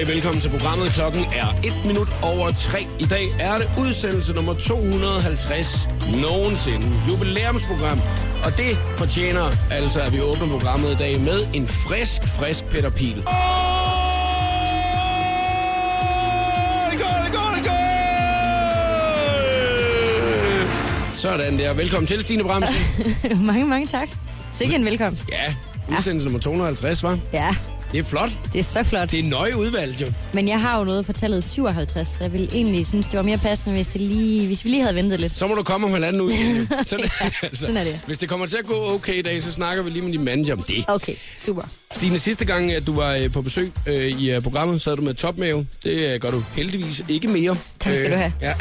eftermiddag. Velkommen til programmet. Klokken er 1 minut over 3. I dag er det udsendelse nummer 250 nogensinde. Jubilæumsprogram. Og det fortjener altså, at vi åbner programmet i dag med en frisk, frisk Peter Pil. Sådan der. Velkommen til, Stine Bremsen. mange, mange tak. Sikke en velkomst. Ja, udsendelse nummer 250, var. Ja, det er flot. det er så flot. Det er nøje udvalgt, jo. Men jeg har jo noget for tallet 57, så jeg ville egentlig synes, det var mere passende, hvis, det lige, hvis vi lige havde ventet lidt. Så må du komme om halvanden uge igen. Sådan, altså, sådan er det. Hvis det kommer til at gå okay i dag, så snakker vi lige med din manager om det. Okay, super. Stine, sidste gang, at du var øh, på besøg øh, i øh, programmet, så havde du med topmave. Det øh, gør du heldigvis ikke mere. Tak skal du have. Ja.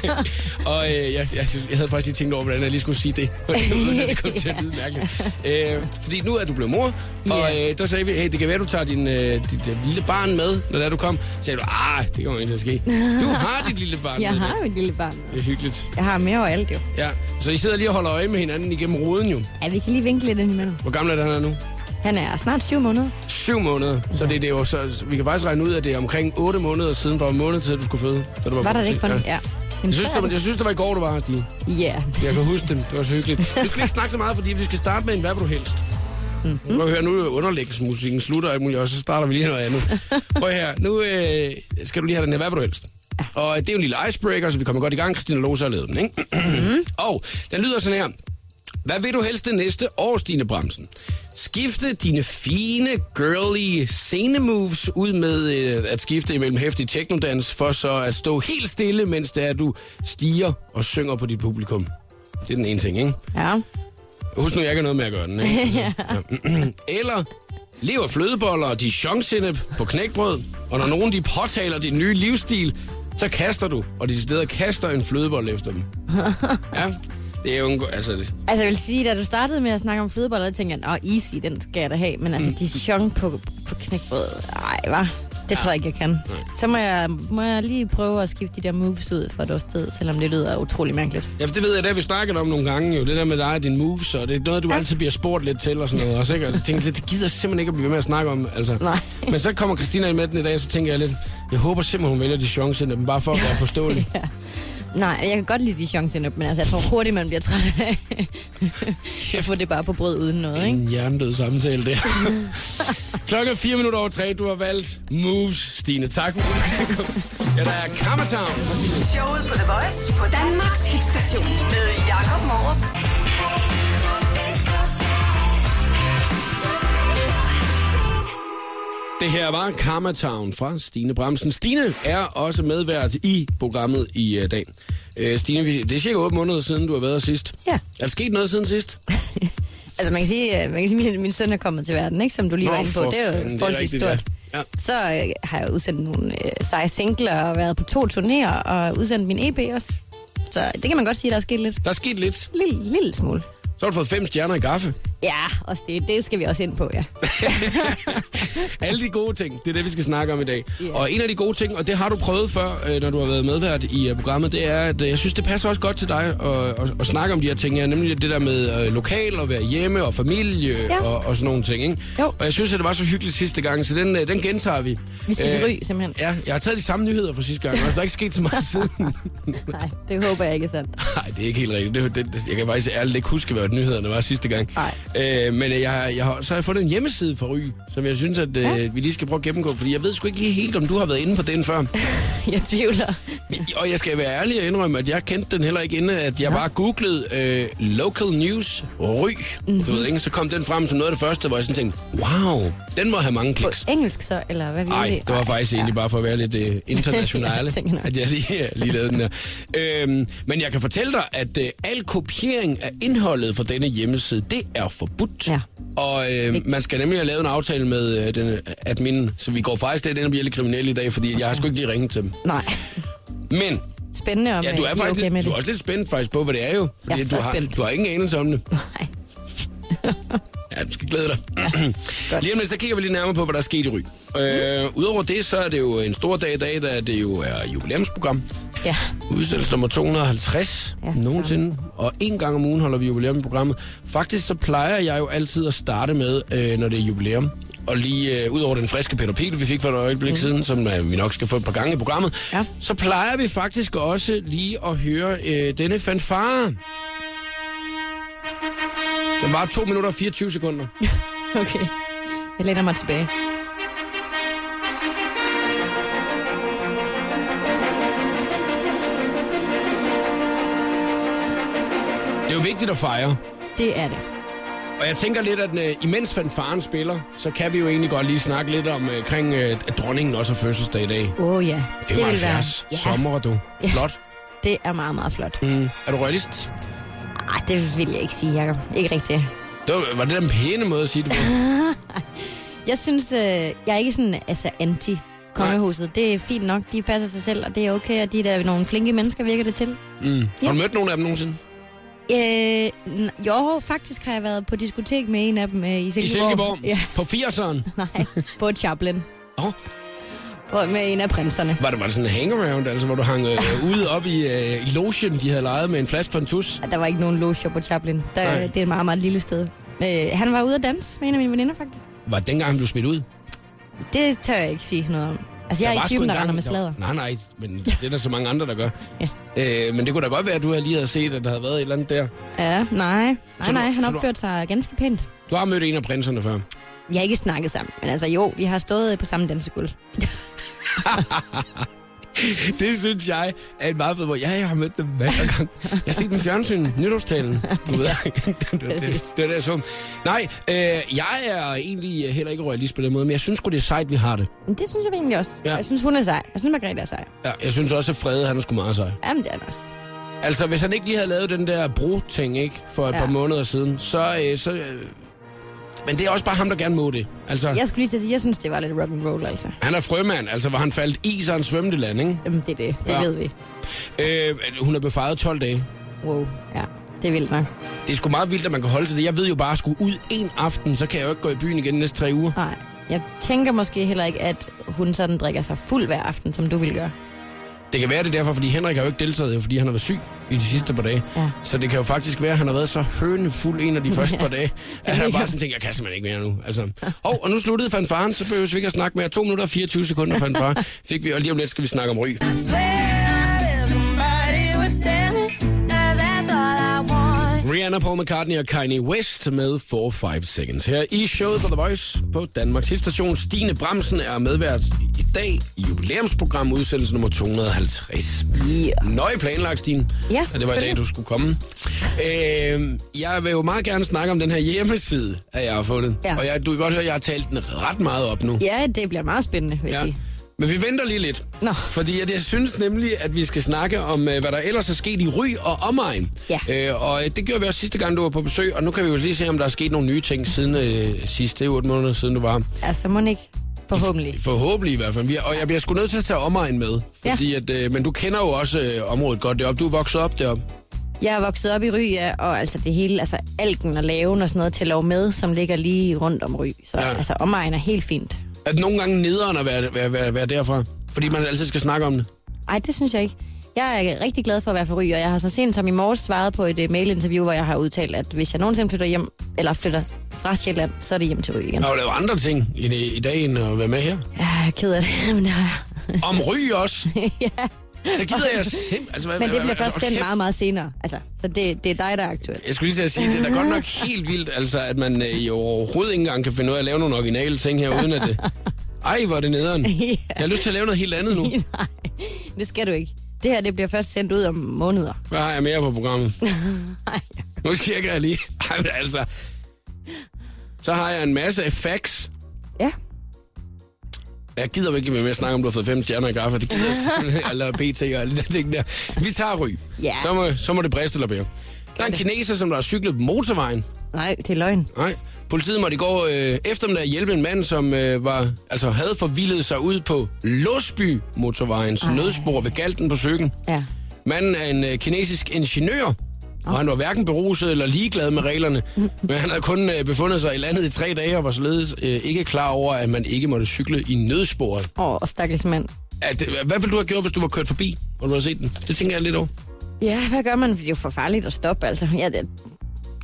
og øh, jeg, jeg, jeg havde faktisk lige tænkt over, hvordan jeg lige skulle sige det, uden at det kom til at lyde mærkeligt. Øh, fordi nu er du blevet mor, og Ja. øh, der sagde vi, hey, det kan være, du tager din, øh, dit øh, lille barn med, når der du kom. Så sagde du, ah, det kommer ikke til at ske. Du har dit lille barn Jeg med. har et lille barn. Det er hyggeligt. Jeg har mere overalt jo. Ja, så I sidder lige og holder øje med hinanden igennem ruden jo. Ja, vi kan lige vinkle lidt ind imellem. Hvor gammel er den her nu? Han er snart syv måneder. Syv måneder. Så det, det er jo så, vi kan faktisk regne ud, at det er omkring 8 måneder siden, der var en måned til, at du skulle føde. Så det Var på der ikke på den? Ja. Jeg synes, det var, jeg synes, det var i går, du var her, Stine. Ja. Jeg kan huske det. Det var så hyggeligt. Nu skal vi ikke snakke så meget, fordi vi skal starte med en Hvad vil du helst? Mhm. Mm-hmm. Nu høre, nu er underlægningsmusikken slutter og så starter vi lige noget andet. Prøv her. Nu øh, skal du lige have den her Hvad vil du helst? Og det er jo en lille icebreaker, så vi kommer godt i gang. Christina Lose har lavet den, ikke? Mm-hmm. og den lyder sådan her. Hvad vil du helst det næste år, Stine Bremsen? Skifte dine fine, girly scenemoves ud med øh, at skifte imellem hæftig technodans, for så at stå helt stille, mens det er, du stiger og synger på dit publikum. Det er den ene ting, ikke? Ja. Husk nu, jeg ikke noget med at gøre den, ikke? Altså, ja. Eller lever flødeboller og dijon på knækbrød, og når nogen de påtaler din nye livsstil, så kaster du, og de steder kaster en flødebolle efter dem. Ja, det er jo en... Altså, det, Altså, jeg vil sige, da du startede med at snakke om flødeboller, så tænkte jeg, åh, easy, den skal jeg da have. Men altså, Mm. Dijon på, på knækbrød, ej, hva? Det tror jeg ikke, jeg kan. Så må jeg, må jeg lige prøve at skifte de der moves ud for et års tid, selvom det lyder utrolig mærkeligt. ja, for det ved jeg, det har vi snakket om nogle gange, jo. Det der med dig og dine moves, og det er noget, du ja. altid bliver spurgt lidt til, og sådan noget. Og så, ikke? og så tænkte jeg, det gider jeg simpelthen ikke at blive ved med at snakke om. Altså. Nej. Men så kommer Christina ind med den i dag, så tænker jeg lidt, jeg håber simpelthen, hun vælger Dijon dem bare for at være påståelig. Nej, jeg kan godt lide Dijon op, men altså, jeg tror hurtigt, man bliver træt af at få det bare på brød uden noget, ikke? En hjernedød samtale der. Klokken er fire minutter over tre. Du har valgt Moves, Stine. Tak. ja, der er Kammertown. Showet på The Voice på Danmarks hitstation med Jakob Morup. Det her var Kammertown fra Stine Bremsen. Stine er også medvært i programmet i uh, dag. Uh, Stine, det er cirka 8 måneder siden, du har været sidst. Ja. Er der sket noget siden sidst? Altså, man kan sige, øh, man kan sige min, min søn er kommet til verden, ikke? Som du lige Nå, var inde på. for Det er jo forholdsvis stort. ja. Ja. Så øh, har jeg udsendt nogle øh, seje singler og været på to turnéer og udsendt min EP også. Så det kan man godt sige, der er sket lidt. Der er sket lidt. Lille, lille smule. Så har du fået fem stjerner i gaffe. Ja, også det, det skal vi også ind på, ja. Alle de gode ting, det er det, vi skal snakke om i dag. Ja. Og en af de gode ting, og det har du prøvet før, øh, når du har været medvært i øh, programmet, det er, at øh, jeg synes, det passer også godt til dig at, at, at snakke om de her ting. Ja, nemlig det der med øh, lokal og være hjemme og familie Ja. og, og sådan nogle ting. Ikke? Jo. Og jeg synes, at det var så hyggeligt sidste gang, så den, øh, den gentager vi. Vi skal til Ry, simpelthen. Ja, jeg har taget de samme nyheder fra sidste gang, og der er ikke sket så meget siden. Nej, det håber jeg ikke er sandt. Nej, det er ikke helt rigtigt. Det, det, det, jeg kan faktisk ærligt ikke huske, hvad nyhederne var sidste gang. Nej. Øh, men jeg, har- jeg har, så har jeg fundet en hjemmeside for Ry, som jeg synes, at øh, Ja. vi lige skal prøve at gennemgå, fordi jeg ved sgu ikke lige helt, om du har været inde på den før. Jeg tvivler. Og jeg skal være ærlig og indrømme, at jeg kendte den heller ikke inden, at jeg bare googlede øh, local news Ry. Mm-hmm. Du ved, ikke? Så kom den frem som noget af det første, hvor jeg sådan tænkte, wow, den må have mange På kliks. engelsk så, eller hvad vi Nej, det var faktisk egentlig bare for at være lidt uh, internationale, Jeg at jeg lige, lige lavede den der. Øhm, men jeg kan fortælle dig, at uh, al kopiering af indholdet fra denne hjemmeside, det er forbudt. Ja. Og øh, man skal nemlig have lavet en aftale med øh, den admin, så vi går faktisk lidt ind og bliver lidt kriminelle i dag, fordi jeg har sgu ikke lige ringet til dem. Nej. Men Spændende om ja, du er faktisk okay lidt, du er også lidt spændt faktisk på, hvad det er jo. Jeg er du, har, spændt. du har ingen anelse om det. Nej. Ja, du skal glæde dig. Lige om lidt, så kigger vi lige nærmere på, hvad der er sket i Ry. Øh, Udover det, så er det jo en stor dag i dag, da det jo er jubilæumsprogram. Ja. Udsættelse nummer 250 Ja, ja, nogensinde. Og en gang om ugen holder vi jubilæum i programmet. Faktisk så plejer jeg jo altid at starte med, øh, når det er jubilæum. Og lige øh, ud over den friske Peter Pil, vi fik for et øjeblik mm. siden, som øh, vi nok skal få et par gange i programmet, Ja. så plejer vi faktisk også lige at høre øh, denne fanfare. Den var 2 minutter og 24 sekunder. Okay. Jeg læner mig tilbage. Det er jo vigtigt at fejre. Det er det. Og jeg tænker lidt, at øh, imens fanfaren spiller, så kan vi jo egentlig godt lige snakke lidt om, øh, kring, øh, at dronningen også har fødselsdag i dag. Åh oh, ja. Det vil være... 75 Ja, sommer, du. Ja. Flot. det er meget, meget flot. Mm. Er du royalist? Ej, det vil jeg ikke sige, Jacob. Ikke rigtigt. Det var, var det den pæne måde at sige det på? Jeg synes, øh, jeg er ikke sådan altså anti kongehuset. Det er fint nok, de passer sig selv, og det er okay, og de er da nogle flinke mennesker, virker det til. Mm. Har du mødt nogen af dem nogensinde? Øh, jo, faktisk har jeg været på diskotek med en af dem øh, i I Silkeborg. Silkeborg? Ja, På 80'eren? nej, på Chaplin. Oh, På, med en af prinserne. var det, var det sådan en hangaround, altså hvor du hang øh, ude op i, øh, lotion, de havde lejet med en flaske Fantus? Der var ikke nogen loge på Chaplin. Der, Nej. det er et meget, meget lille sted. Øh, han var ude at danse med en af mine veninder, faktisk. Var det dengang, han blev smidt ud? Det tør jeg ikke sige noget om. Altså, jeg Der er ikke typen, der render med der- sladder. Nej, nej, men det er der så mange andre, der gør. Ja. Øh, men det kunne da godt være, at du lige havde set, at der havde været et eller andet der. Ja, nej. Så Nej, du- nej, han så du- opførte sig ganske pænt. Du har mødt en af prinserne før. Vi har ikke snakket sammen, men altså jo, vi har stået på samme dansegulv. Det synes jeg er et meget fedt, hvor ja, jeg har mødt dem masser af gange. Jeg har set dem i fjernsyn, nytårstalen. Du ved, det, det, det, det, er så. Nej, øh, jeg er egentlig heller ikke royalist på den måde, men jeg synes sgu, det er sejt, vi har det. Men det synes jeg egentlig også. Ja. Jeg synes, hun er sej. Jeg synes, Margrethe er sej. Ja, jeg synes også, at Frede, han er sgu meget sej. Jamen, det er han også. Altså, hvis han ikke lige havde lavet den der bro-ting, ikke, for et Ja. par måneder siden, så... Øh, så øh, men det er også bare ham, der gerne må det. Altså, Jeg skulle lige sige, jeg synes, det var lidt rock and roll, altså. han er frømand, altså, hvor han faldt i, så han svømte land, ikke? Jamen, det er det. Det Ja. ja. ved vi. Øh, hun er befaret 12 dage. Wow. Ja, det er vildt nok. Det er sgu meget vildt, at man kan holde til det. Jeg ved jo bare, at skulle ud en aften, så kan jeg jo ikke gå i byen igen næste tre uger. Nej. Jeg tænker måske heller ikke, at hun sådan drikker sig fuld hver aften, som du vil gøre. Det kan være det er derfor, fordi Henrik har jo ikke deltaget, fordi han har været syg i de sidste par dage. Ja. Så det kan jo faktisk være, at han har været så hønefuld en af de første par dage, at han bare sådan tænker, jeg kan simpelthen ikke mere nu. Altså. Og, og nu sluttede fanfaren, så behøver vi ikke at snakke mere. 2 minutter og 24 sekunder fanfare fik vi, og lige om lidt skal vi snakke om ryg. Rihanna, Paul McCartney og Kanye West med 4-5 Seconds. Her i showet på The Voice på Danmarks Station. Stine Bramsen er medvært i dag i jubilæumsprogram udsendelse nummer 250. Yeah. Nøje planlagt, Stine. Ja, at det var i dag, du skulle komme. Øh, jeg vil jo meget gerne snakke om den her hjemmeside, at jeg har fundet. Ja. Og jeg, du kan godt høre, at jeg har talt den ret meget op nu. Ja, det bliver meget spændende, vil jeg Ja. sige. Men vi venter lige lidt. Nå. Fordi at jeg synes nemlig, at vi skal snakke om, øh, hvad der ellers er sket i Ry og omegn. Ja. Øh, og øh, det gjorde vi også sidste gang, du var på besøg. Og nu kan vi jo lige se, om der er sket nogle nye ting siden øh, sidste otte måneder siden, du var. Altså, må ikke. Forhåbentlig. Forhåbentlig i hvert fald. Og jeg bliver sgu nødt til at tage omegn med. Fordi at, øh, men du kender jo også øh, området godt deroppe. Du er vokset op deroppe. Jeg er vokset op i Ry, ja, og altså det hele, altså algen og laven og sådan noget til lov med, som ligger lige rundt om Ry. Så Ja. ja. altså omegn er helt fint. At nogle gange nederen at være, være, være, være derfra. Fordi man altid skal snakke om det. Ej, det synes jeg ikke. Jeg er rigtig glad for at være fra Ry, og jeg har så sent som i morges svaret på et uh, mailinterview, hvor jeg har udtalt, at hvis jeg nogensinde flytter hjem, eller flytter fra Sjælland, så er det hjem til Ry igen. Har jo lavet andre ting i, i dag, end at være med her. Jeg er ked af det, men det har jeg. Om Ry også. ja. Så gider jeg simpelthen... Altså, Men det bliver altså, først hold sendt meget, meget senere. Altså, så det, det er dig, der er aktuel. Jeg skulle lige til at sige, det er da godt nok helt vildt, altså, at man øh, jo overhovedet ikke engang kan finde ud af at lave nogle originale ting her, uden at det... Ej, hvor er det nederen. Jeg har lyst til at lave noget helt andet nu. Nej, det skal du ikke. Det her det bliver først sendt ud om måneder. Hvad har jeg mere på programmet? Nu tjekker jeg lige. Altså... Så har jeg en masse facts. Ja. Jeg gider ikke mere med at snakke om, du har fået fem stjerner i gaffa. Det gider jeg eller BT og alle de der ting der. Vi tager ry. Ja. Så, må, så må det briste eller bære. Der er en kineser, som der har cyklet på motorvejen. Nej, det er løgn. Nej. Politiet måtte i går øh, eftermiddag hjælpe en mand, som øh, var, altså havde forvildet sig ud på Låsby motorvejens Ej. nødspor ved Galten på Søkken. Ja. Manden er en øh, kinesisk ingeniør, og han var hverken beruset eller ligeglad med reglerne. Men han havde kun øh, befundet sig i landet i tre dage og var således øh, ikke klar over, at man ikke måtte cykle i nødsporet. Åh, stakkels mand. At, øh, hvad ville du have gjort, hvis du var kørt forbi, og du havde set den? Det tænker jeg lidt over. Ja, hvad gør man? Det er jo for farligt at stoppe, altså. Ja, det,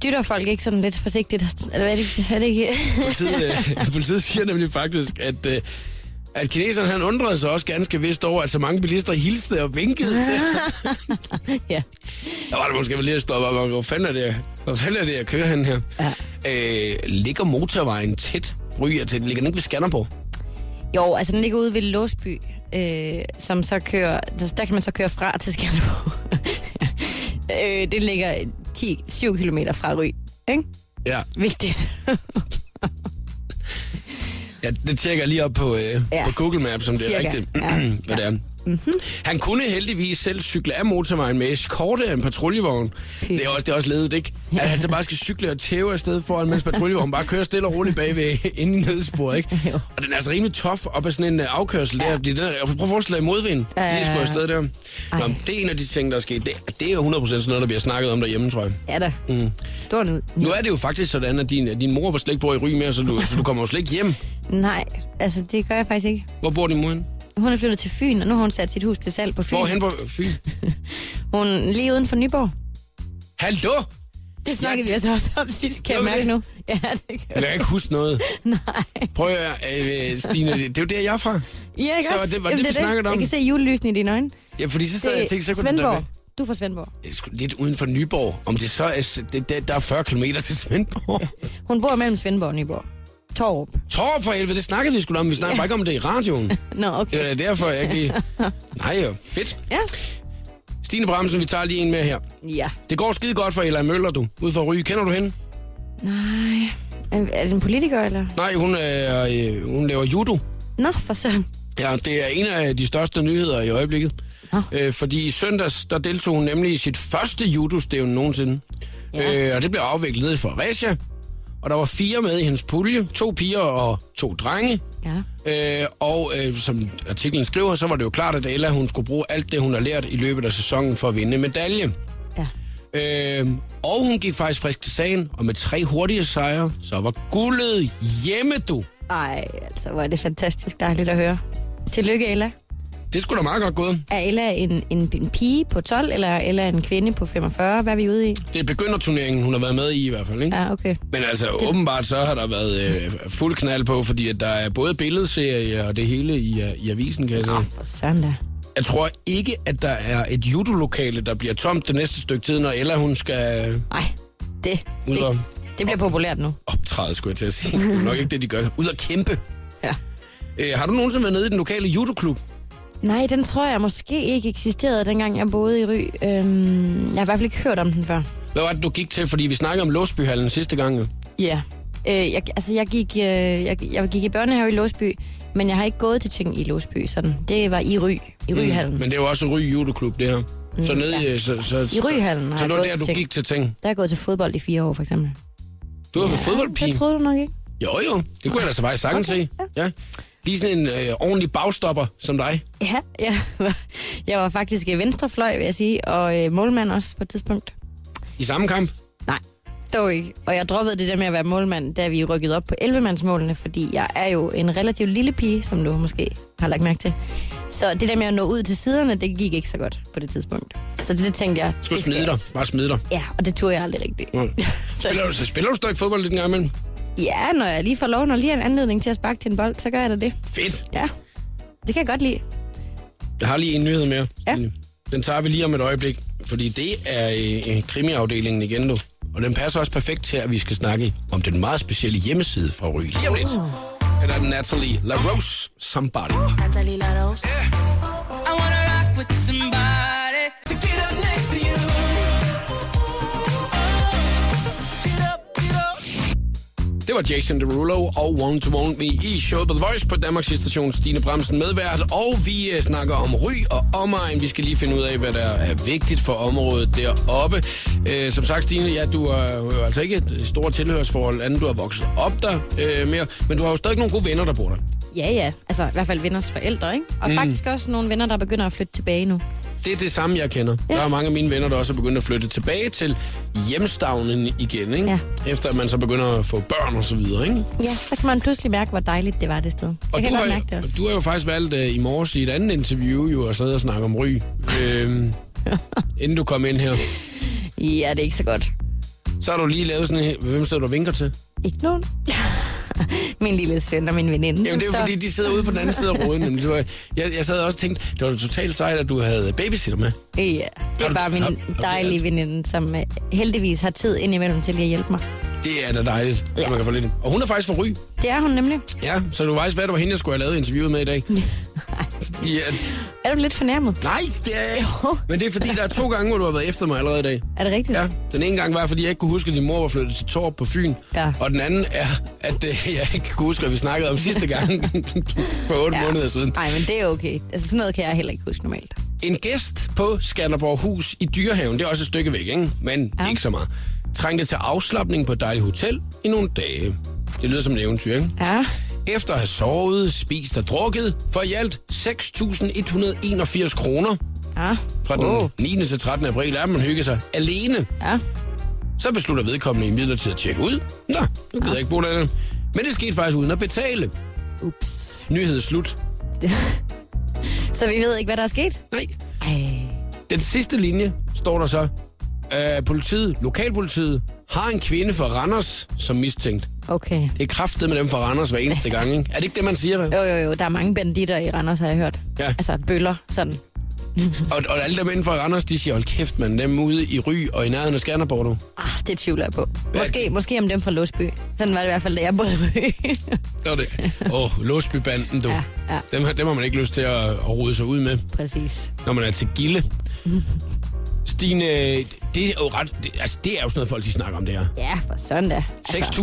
dytter folk ikke sådan lidt forsigtigt? Eller er det? Er det ikke? Politiet, øh, politiet siger nemlig faktisk, at, øh, at kineserne han undrede sig også ganske vist over, at så mange bilister hilste og vinkede til. ja. Der var det måske lige at stoppe op, hvor fanden er det, hvor fanden er det, jeg kører hen her? Ja. Øh, ligger motorvejen tæt? Ryger til, ligger den ikke ved Skanderborg? Jo, altså den ligger ude ved Låsby, øh, som så kører, der, der kan man så køre fra til Skanderborg. øh, det ligger 10, 7 km fra Ry, ikke? Ja. Vigtigt. Ja, det tjekker jeg lige op på, øh, ja. På Google Maps, om det er rigtigt, Ja. hvad det er. Mm-hmm. Han kunne heldigvis selv cykle af motorvejen med eskorte af en patruljevogn. Fy. Det er også, det er også ledet, ikke? At han så bare skal cykle og tæve afsted foran, mens patruljevognen bare kører stille og roligt bagved ind i nødspor, ikke? Jo. Og den er altså rimelig tof op ad sådan en uh, afkørsel der. Fordi den er, prøv at forestille dig i modvind. Ja, ja, Lige skulle ja. afsted der. Nå, Ej. det er en af de ting, der er sket. Det, det er jo 100% sådan noget, der bliver snakket om derhjemme, tror jeg. Ja da. Mm. Stor ned. Nu er det jo faktisk sådan, at din, din mor slet ikke bor i Ry mere, så du, så du kommer jo slet ikke hjem. Nej, altså det gør jeg faktisk ikke. Hvor bor din mor henne? Hun er flyttet til Fyn, og nu har hun sat sit hus til salg på Fyn. Hvor hen på Fyn? Hun lige uden for Nyborg. Hallo? Det snakkede Ja, vi altså også om sidst, kan jeg mærke det? nu. Ja, det gør Jeg kan ikke huske noget. Nej. Prøv at øh, Stine, det, er jo der, jeg er fra. Ja, ikke Så også? det var Jamen, det, vi snakkede om. Jeg kan se julelysene i dine øjne. Ja, fordi så sad jeg og tænkte, så kunne Svendborg. være Du er fra Svendborg. lidt uden for Nyborg. Om det så er, det, det, der er 40 km til Svendborg. Hun bor mellem Svendborg og Nyborg. Torp. Torp for helvede, det snakkede vi sgu da om. Vi snakker bare ikke om det i radioen. Nå, okay. Det er derfor, jeg ikke lige... Nej jo, fedt. Ja. Stine Bramsen, vi tager lige en med her. Ja. Det går skide godt for Ella Møller, du. Ude for Ryge. Kender du hende? Nej. Er er det en politiker, eller? Nej, hun, er, øh, hun laver judo. Nå, for søren. Ja, det er en af de største nyheder i øjeblikket. Nå. Øh, fordi i søndags, der deltog hun nemlig i sit første judostævne nogensinde. Ja. Øh, og det blev afviklet nede i Fredericia. Og der var fire med i hendes pulje. To piger og to drenge. Ja. Øh, og øh, som artiklen skriver, så var det jo klart, at Ella hun skulle bruge alt det, hun har lært i løbet af sæsonen for at vinde medalje. Ja. Øh, og hun gik faktisk frisk til sagen, og med tre hurtige sejre, så var guldet hjemme, du. Ej, altså, hvor er det fantastisk dejligt at høre. Tillykke, Ella. Det skulle da meget godt gået. Er Ella en, en, en pige på 12, eller er Ella en kvinde på 45? Hvad er vi ude i? Det er begynderturneringen, hun har været med i i hvert fald, ikke? Ja, okay. Men altså, det... åbenbart så har der været øh, fuld knald på, fordi at der er både billedserie og det hele i, uh, i avisen, kan jeg sige. for søren da. Jeg tror ikke, at der er et judolokale, der bliver tomt det næste stykke tid, når Ella hun skal Nej, det, ud og det, det bliver populært nu. optræde, skulle jeg til at sige. Det er nok ikke det, de gør. Ud og kæmpe. Ja. Øh, har du nogensinde været nede i den lokale judoklub? Nej, den tror jeg måske ikke eksisterede, dengang jeg boede i Ry. Øhm, jeg har i hvert fald ikke hørt om den før. Hvad var det, du gik til? Fordi vi snakkede om Låsbyhallen sidste gang. Ja. Øh, jeg, altså, jeg gik, øh, jeg, jeg gik i børnehave i Låsby, men jeg har ikke gået til ting i Låsby. Sådan. Det var i Ry, i Ryhallen. Men det er jo også Ry Judoklub, det her. Så nede i... ja. Så, så, I Ryhallen har Så det var der, du gik til ting. Der har jeg gået til fodbold i fire år, for eksempel. Du har været fodboldpige. Det troede du nok ikke. Jo, jo. Det kunne jeg da så faktisk sagtens Okay, se. Ja. Lige sådan en øh, ordentlig bagstopper som dig. Ja, jeg var, jeg var faktisk i venstrefløj, vil jeg sige, og øh, målmand også på et tidspunkt. I samme kamp. Nej, dog ikke. Og jeg droppede det der med at være målmand, da vi rykkede op på 11-mandsmålene, fordi jeg er jo en relativt lille pige, som du måske har lagt mærke til. Så det der med at nå ud til siderne, det gik ikke så godt på det tidspunkt. Så det, det tænkte jeg... Skulle det skal smide dig. Bare smide dig. Ja, og det turde jeg aldrig rigtigt. Ja. Spiller du, så spiller du stadig fodbold lidt en gang imellem? Ja, når jeg lige får lov, når lige en anledning til at sparke til en bold, så gør jeg da det. Fedt. Ja, det kan jeg godt lide. Jeg har lige en nyhed mere. Ja. Den tager vi lige om et øjeblik, fordi det er øh, krimiafdelingen igen, du. Og den passer også perfekt til, at vi skal snakke om den meget specielle hjemmeside fra Ry. Lige om lidt. Her er den Natalie LaRose Somebody. Natalie Laros. I Det var Jason Derulo og One to One Me i showet på The Voice på Danmarks station Stine Bremsen medvært. Og vi øh, snakker om ry og omegn. Vi skal lige finde ud af, hvad der er vigtigt for området deroppe. Øh, som sagt, Stine, ja, du har jo altså ikke et stort tilhørsforhold, andet du har vokset op der øh, mere. Men du har jo stadig nogle gode venner, der bor der. Ja, ja. Altså i hvert fald venners forældre, ikke? Og mm. faktisk også nogle venner, der begynder at flytte tilbage nu. Det er det samme, jeg kender. Ja. Der er mange af mine venner, der også er begyndt at flytte tilbage til hjemstavnen igen, ikke? Ja. Efter at man så begynder at få børn og så videre, ikke? Ja, så kan man pludselig mærke, hvor dejligt det var det sted. Jeg kan du, godt har, mærke det også. du har jo faktisk valgt uh, i morges i et andet interview jo at sidde og snakke om ryg. øhm, inden du kom ind her. Ja, det er ikke så godt. Så har du lige lavet sådan en... Hvem sidder du og vinker til? Ikke nogen. min lille søn og min veninde. Jamen, det er jo fordi, de sidder ude på den anden side af råden. nemlig. Det var, jeg, jeg sad også og tænkte, det var totalt sejt, at du havde babysitter med. Ja, det er bare min dejlige veninde, som øh, heldigvis har tid indimellem til at hjælpe mig. Det er da dejligt, ja. At man kan få lidt. Og hun er faktisk fra Ry. Det er hun nemlig. Ja, så var faktisk, hvad det var hende, jeg skulle have lavet interviewet med i dag. Fordi at, Er du lidt fornærmet? nej, det er jeg ikke. Men det er fordi, der er to gange, hvor du har været efter mig allerede i dag. Er det rigtigt? Ja, den ene gang var, fordi jeg ikke kunne huske, at din mor var flyttet til Torp på Fyn. Ja. Og den anden er, at øh, jeg ikke kunne huske, at vi snakkede om sidste gang for otte ja. måneder siden. Nej, men det er okay. Altså, sådan noget kan jeg heller ikke huske normalt. En gæst på Skanderborg Hus i Dyrehaven, det er også et stykke væk, ikke? men. Ja. ikke så meget, trængte til afslappning på et dejligt hotel i nogle dage. Det lyder som et eventyr, ikke? Ja. Efter at have sovet, spist og drukket for i alt 6.181 kroner Ja. fra den Wow. 9. til 13. april, er man hygge sig alene. Ja. Så beslutter vedkommende i midlertid at tjekke ud. Nå, nu gider jeg ikke bo der. Men det skete faktisk uden at betale. Ups. Nyhed slut. Så vi ved ikke, hvad der er sket? Nej. Ej. Den sidste linje står der så. Øh, politiet, lokalpolitiet, har en kvinde fra Randers som mistænkt. Okay. Det er kraftet med dem fra Randers hver eneste gang, ikke? Er det ikke det, man siger? Jo, jo, jo. Der er mange banditter i Randers, har jeg hørt. Ja. Altså bøller, sådan. Og, og alle dem inden for Randers, de siger, hold kæft, man, dem ude i Ry og i nærheden af Skanderborg, du. Ah, det tvivler jeg på. Måske, måske om dem fra Låsby. Sådan var det i hvert fald, da jeg boede i Rø. Så er det. Åh, oh, Låsbybanden, du. Ja, ja. Dem, har- dem har man ikke lyst til at, at rode sig ud med, Præcis. når man er til Gilde. Stine, det er jo ret... Det, altså, det er jo sådan noget, folk de snakker om det her. Ja, for da. Altså,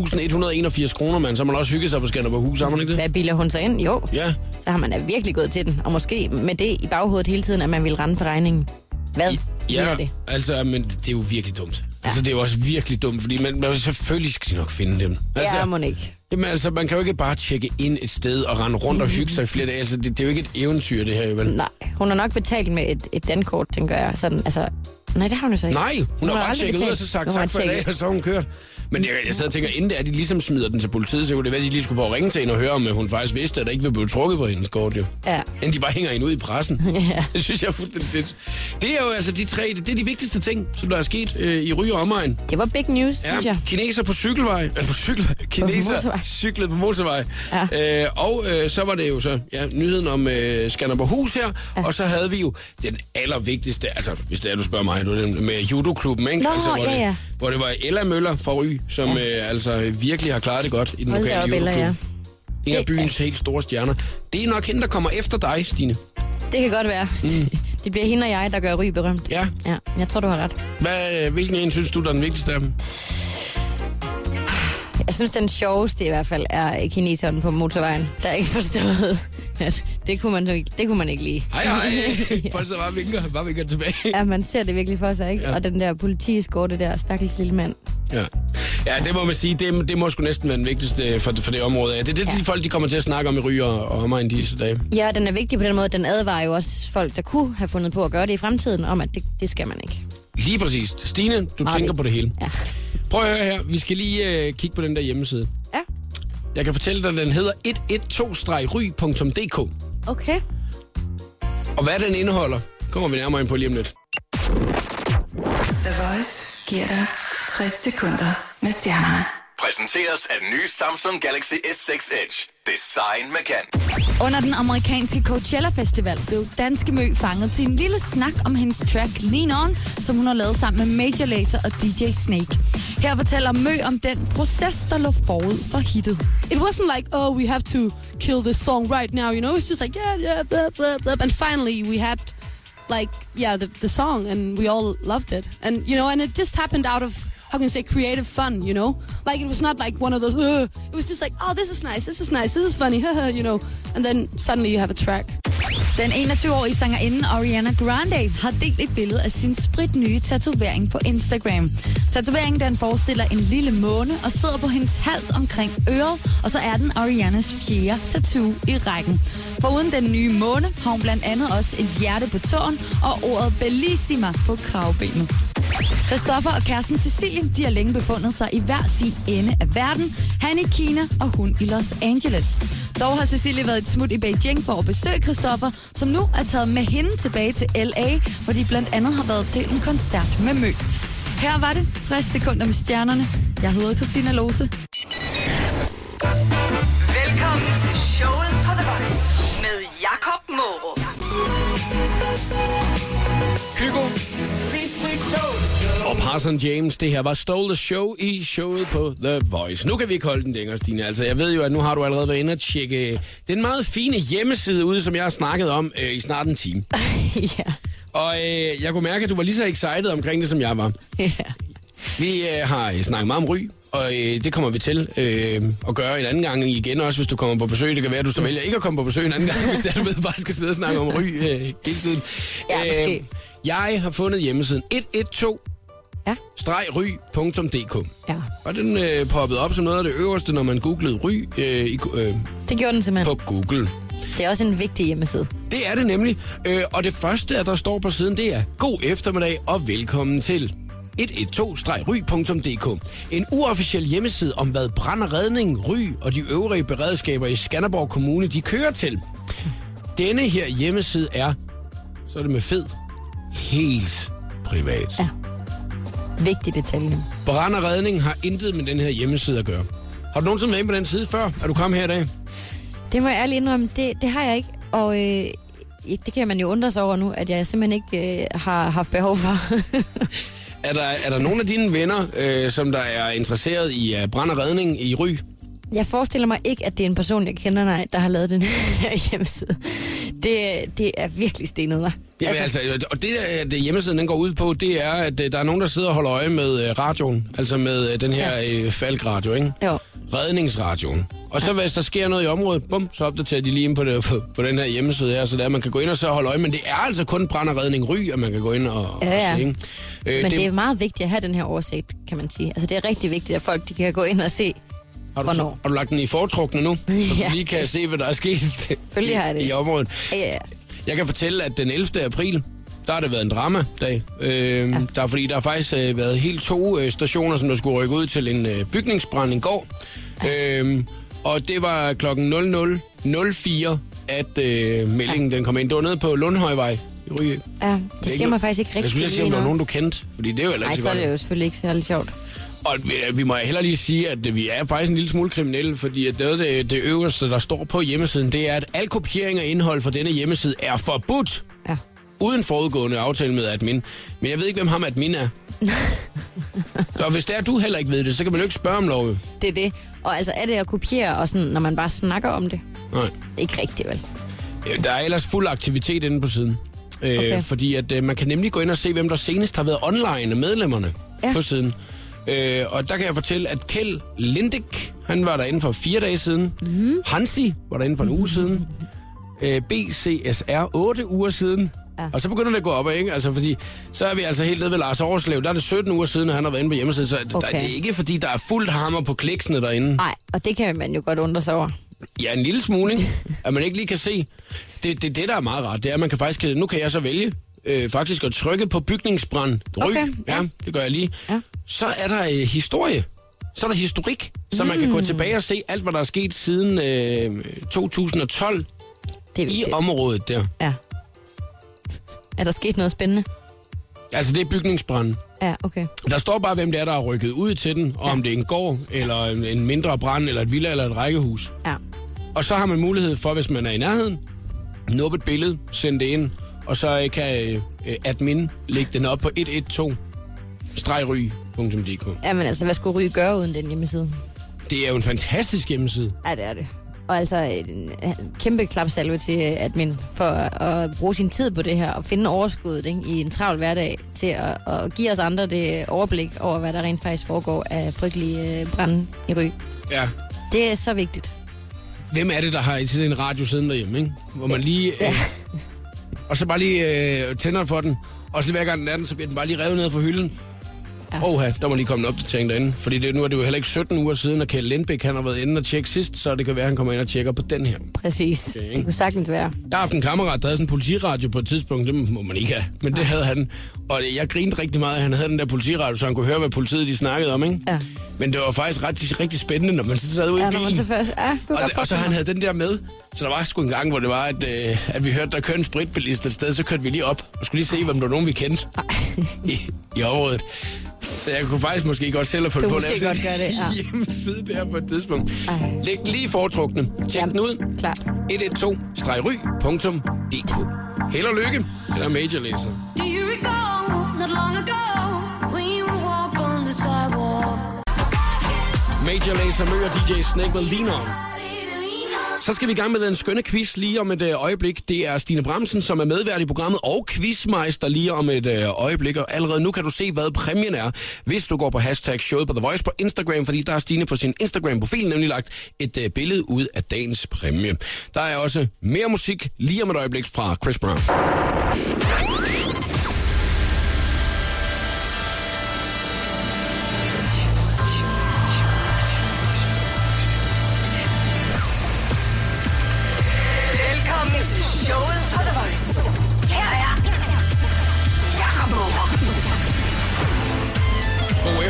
6.181 kroner, mand. Så har man også hygget sig på Skanderborg Hus, har man ikke det? hvad bilder hun sig ind? Jo, Ja. så har man da virkelig gået til den. Og måske med det i baghovedet hele tiden, at man vil rende for regningen. Hvad Ja, ja. det? altså, men det er jo virkelig dumt. Ja. Altså, det er jo også virkelig dumt, fordi man, man, selvfølgelig skal de nok finde dem. Altså, Ja, må ikke. Jamen altså, man kan jo ikke bare tjekke ind et sted og rende rundt og hygge sig i flere dage. Altså, det, det er jo ikke et eventyr, det her, vel? Nej, hun har nok betalt med et, et dankort, tænker jeg. Sådan, altså, nej, det har hun jo så ikke. Nej, hun, har bare aldrig tjekket ud og så sagt Hun har tak for i dag, og så har hun kørt. Men jeg, jeg sidder og tænker, inden det er, de ligesom smider den til politiet, så kunne det være, at de lige skulle på at ringe til hende og høre, om øh, hun faktisk vidste, at der ikke vil blive trukket på hendes kort, jo. Ja. Inden de bare hænger hende ud i pressen. Ja. Det synes jeg er fuldstændig sindssygt. Det er jo altså de tre, det er de vigtigste ting, som der er sket øh, i Ry og omegn. Det var big news, Ja, synes jeg. kineser på cykelvej, eller på cykelvej, kineser cyklede på motorvej. Ja. Øh, og øh, så var det jo så ja, nyheden om øh, Skanderborg Hus her, ja. og så havde vi jo den allervigtigste, altså hvis det er, du spørger mig, er det med judoklubben, ikke? Nå, altså, hvor, ja, det, ja. hvor det var Ella Møller fra Ry, som ja. øh, altså virkelig har klaret det godt i den Hold lokale op, Ella, judoklub. ja. En af byens helt store stjerner. Det er nok hende, der kommer efter dig, Stine. Det kan godt være. Mm. Det bliver hende og jeg, der gør Ry berømt. Ja. Ja, jeg tror, du har ret. Hvad, hvilken en synes du, der er den vigtigste af dem? Jeg synes, den sjoveste i hvert fald er kineseren på motorvejen, der ikke forstået, at det kunne man, det kunne man ikke lide. Hej, hej. Folk så bare vinker, bare vinker tilbage. Ja, man ser det virkelig for sig, ikke? Ja. Og den der politieskorte der, stakkels lille mand. Ja. ja, det må man sige, det, det må sgu næsten være den vigtigste for, for det område. Det er det, ja. Ja. de folk, de kommer til at snakke om i Ryger og omegn disse dage. Ja, den er vigtig på den måde, den advarer jo også folk, der kunne have fundet på at gøre det i fremtiden, om at det, det skal man ikke. Lige præcis. Stine, du Meget tænker vigtigt. på det hele. Ja. Prøv at høre her, vi skal lige øh, kigge på den der hjemmeside. Jeg kan fortælle dig, at den hedder 112-ry.dk. okay. Og hvad den indeholder, kommer vi nærmere ind på lige om lidt. The Voice giver dig 60 sekunder med stjernerne. Præsenteres af den nye Samsung Galaxy S6 Edge. Design med kan. Under den amerikanske Coachella Festival blev Danske Mø fanget til en lille snak om hendes track Lean On, som hun har lavet sammen med Major Lazer og DJ Snake. Her fortæller Mø om den proces, der lå forud for hittet. it wasn't like oh we have to kill this song right now you know it's just like yeah yeah blah, blah, blah. and finally we had like yeah the, the song and we all loved it and you know and it just happened out of how can you say creative fun you know like it was not like one of those "Ugh." it was just like oh this is nice this is nice this is funny you know and then suddenly you have a track Den 21-årige sangerinde Ariana Grande har delt et billede af sin spritnye tatovering på Instagram. Tatoveringen den forestiller en lille måne og sidder på hendes hals omkring øret, og så er den Arianas fjerde tattoo i rækken. Foruden den nye måne har hun blandt andet også et hjerte på tåen og ordet Bellissima på kravbenet. Christoffer og kæresten Cecilie, de har længe befundet sig i hver sin ende af verden. Han i Kina og hun i Los Angeles. Dog har Cecilie været et smut i Beijing for at besøge Christoffer, som nu er taget med hende tilbage til LA, hvor de blandt andet har været til en koncert med Mø. Her var det 60 sekunder med stjernerne. Jeg hedder Christina Lose. Parson James, det her var Stole the Show i showet på The Voice. Nu kan vi ikke holde den længere, Stine. Altså, jeg ved jo, at nu har du allerede været inde og tjekke den meget fine hjemmeside ude, som jeg har snakket om øh, i snart en time. ja. Og øh, jeg kunne mærke, at du var lige så excited omkring det, som jeg var. ja. Vi øh, har øh, snakket meget om ryg, og øh, det kommer vi til øh, at gøre en anden gang igen, også hvis du kommer på besøg. Det kan være, at du så vælger ikke at komme på besøg en anden gang, hvis det er, du ved, bare skal sidde og snakke om ryg øh, hele tiden. Ja, måske. Øh, jeg har fundet hjemmesiden 112 Ja. stregry.dk. ja. Og den øh, poppede op som noget af det øverste, når man googlede ry øh, i, øh, Det gjorde den simpelthen. på Google. Det er også en vigtig hjemmeside. Det er det nemlig. Øh, og det første, der står på siden, det er God eftermiddag og velkommen til 112-ry.dk. En uofficiel hjemmeside om, hvad brand og redning, ry og de øvrige beredskaber i Skanderborg Kommune, de kører til. Denne her hjemmeside er, så er det med fed, helt privat. Ja. Vigtig detalje. Brand og redning har intet med den her hjemmeside at gøre. Har du nogensinde været inde på den side før? Er du kommet her i dag? Det må jeg ærligt indrømme, det, det har jeg ikke. Og øh, det kan man jo undre sig over nu, at jeg simpelthen ikke øh, har haft behov for. Er der, er der nogle af dine venner, øh, som der er interesseret i uh, brand og redning i Ry? Jeg forestiller mig ikke, at det er en person, jeg kender, nej, der har lavet den her hjemmeside. Det, det er virkelig stenet mig. Jamen, altså, og det, der- det hjemmesiden den går ud på, det er, at øh, der er nogen, der sidder og holder øje med øh, radioen. Altså med øh, den her øh, falkradio, ikke? Jo. Redningsradioen. Og så hvis der sker noget i området, bum, så opdaterer de lige ind på, det, på, på den her hjemmeside her, så der man kan gå ind og så holde øje. Men det er altså kun brand og redning ry, at man kan gå ind og, Ja, ja. og se. Ikke? Øh, Men det er meget vigtigt at have den her oversigt, kan man sige. Altså, det er rigtig vigtigt, at folk de kan gå ind og se, har, du, hvornår. har du lagt den i foretrukne nu? Så Ja. lige kan se, hvad der er sket Selvfølgelig har jeg det. i, i området. Ja, ja. Jeg kan fortælle, at den 11. april, der har det været en dramadag. Øh, ja. Der er fordi, der har faktisk øh, været helt to øh, stationer, som der skulle rykke ud til en øh, bygningsbrand i går. Ja. Øh, og det var klokken 00.04, at øh, meldingen den kom ind. Det var nede på Lundhøjvej i Ryge. ja det siger mig faktisk ikke Jeg rigtigt. skulle lige sige, om der var nogen, du kendte. Fordi det er jo Nej, så er det jo selvfølgelig ikke særlig sjovt. Og vi, vi må heller lige sige, at øh, vi er faktisk en lille smule kriminelle, fordi at det, det, det øverste, der står på hjemmesiden, det er, at al kopiering af indhold fra denne hjemmeside er forbudt Ja. uden forudgående aftale med admin. Men jeg ved ikke, hvem ham admin er. så hvis det er, du heller ikke ved det, så kan man jo ikke spørge om lov. Det er det. Og altså, er det at kopiere, og sådan, når man bare snakker om det? Nej. Ikke rigtigt, vel? Øh, Der er ellers fuld aktivitet inde på siden. Øh, Okay. Fordi at øh, man kan nemlig gå ind og se, hvem der senest har været online af medlemmerne. Ja. på siden. Øh, og der kan jeg fortælle, at Kjeld Lindik, han var derinde for fire dage siden. Mm. Hansi var derinde for en uge siden. Øh, BCSR 8 uger siden. Ja. Og så begynder det at gå op, ikke? Altså, fordi så er vi altså helt nede ved Lars Overslev. Der er det 17 uger siden, at han har været inde på hjemmesiden. Så okay. der, det er ikke, fordi der er fuldt hammer på kliksene derinde. Nej, og det kan man jo godt undre sig over. Ja, en lille smule, ikke? At man ikke lige kan se. Det, det, det der er meget rart, det er, at man kan faktisk... Nu kan jeg så vælge øh, faktisk at trykke på bygningsbrand. Ryg. Okay, ja. ja. det gør jeg lige. Ja. Så er der øh, historie. Så er der historik, så man kan gå Mm. tilbage og se alt, hvad der er sket siden øh, 2012 Det er i området der. Ja. Er der sket noget spændende? Altså, det er bygningsbrand. Ja, okay. Der står bare, hvem det er, der er rykket ud til den, og om det er en gård, eller en, en mindre brand, eller et villa, eller et rækkehus. Ja. Og så har man mulighed for, hvis man er i nærheden, nuppe et billede, sende det ind, og så øh, kan øh, admin lægge den op på 112 stregry.dk. Jamen altså, hvad skulle Ry gøre uden den hjemmeside? Det er jo en fantastisk hjemmeside. Ja, det er det. Og altså, en kæmpe klapsalve til admin for at bruge sin tid på det her og finde overskuddet ikke, i en travl hverdag til at, at give os andre det overblik over, hvad der rent faktisk foregår af frygtelige øh, brænde i Ry. Ja, Det er så vigtigt. hvem er det, der har sådan en radio siden derhjemme, ikke? Hvor man lige... Øh, og så bare lige øh, tænder for den, og så hver gang den er den, så bliver den bare lige revet ned fra hylden. Ja. Oha, der må lige komme en opdatering derinde. Fordi det, nu er det jo heller ikke 17 uger siden, at Kjell Lindbæk han har været inde og tjekke sidst, så det kan være, at han kommer ind og tjekker på den her. Præcis. Okay. Det kunne sagtens være. Jeg har haft en kammerat, der havde sådan en politiradio på et tidspunkt. Det må man ikke have, men det havde han. Og jeg grinede rigtig meget, at han havde den der politiradio, så han kunne høre, hvad politiet de snakkede om, ikke? Ja. Men det var faktisk ret, rigtig spændende, når man så sad ude Ja, i når man bilen. så først... Ja, Og, det, og så han havde den der med. Så der var sgu en gang, hvor det var, at, øh, at vi hørte, der kørte en spritbilist et sted, så kørte vi lige op og skulle lige se, hvem der var nogen, vi kendte i, i området. Så jeg kunne faktisk måske godt selv have fundet på at lave godt gøre det, ja. hjemmeside der på et tidspunkt. Ej. Læg lige foretrukne. Tjek Jamen, den ud. klart. 112-ry.dk Held og lykke. Eller Major Lazer. Do you recall not long ago when you walk on the sidewalk? Major Lazer møder DJ Snake med Lean On. Så skal vi i gang med den skønne quiz lige om et øh, øjeblik. Det er Stine Bramsen, som er medvært i programmet, og quizmeister lige om et øh, øjeblik. Og allerede nu kan du se, hvad præmien er, hvis du går på hashtag showet på The Voice på Instagram, fordi der har Stine på sin Instagram-profil nemlig lagt et øh, billede ud af dagens præmie. Der er også mere musik lige om et øjeblik fra Chris Brown.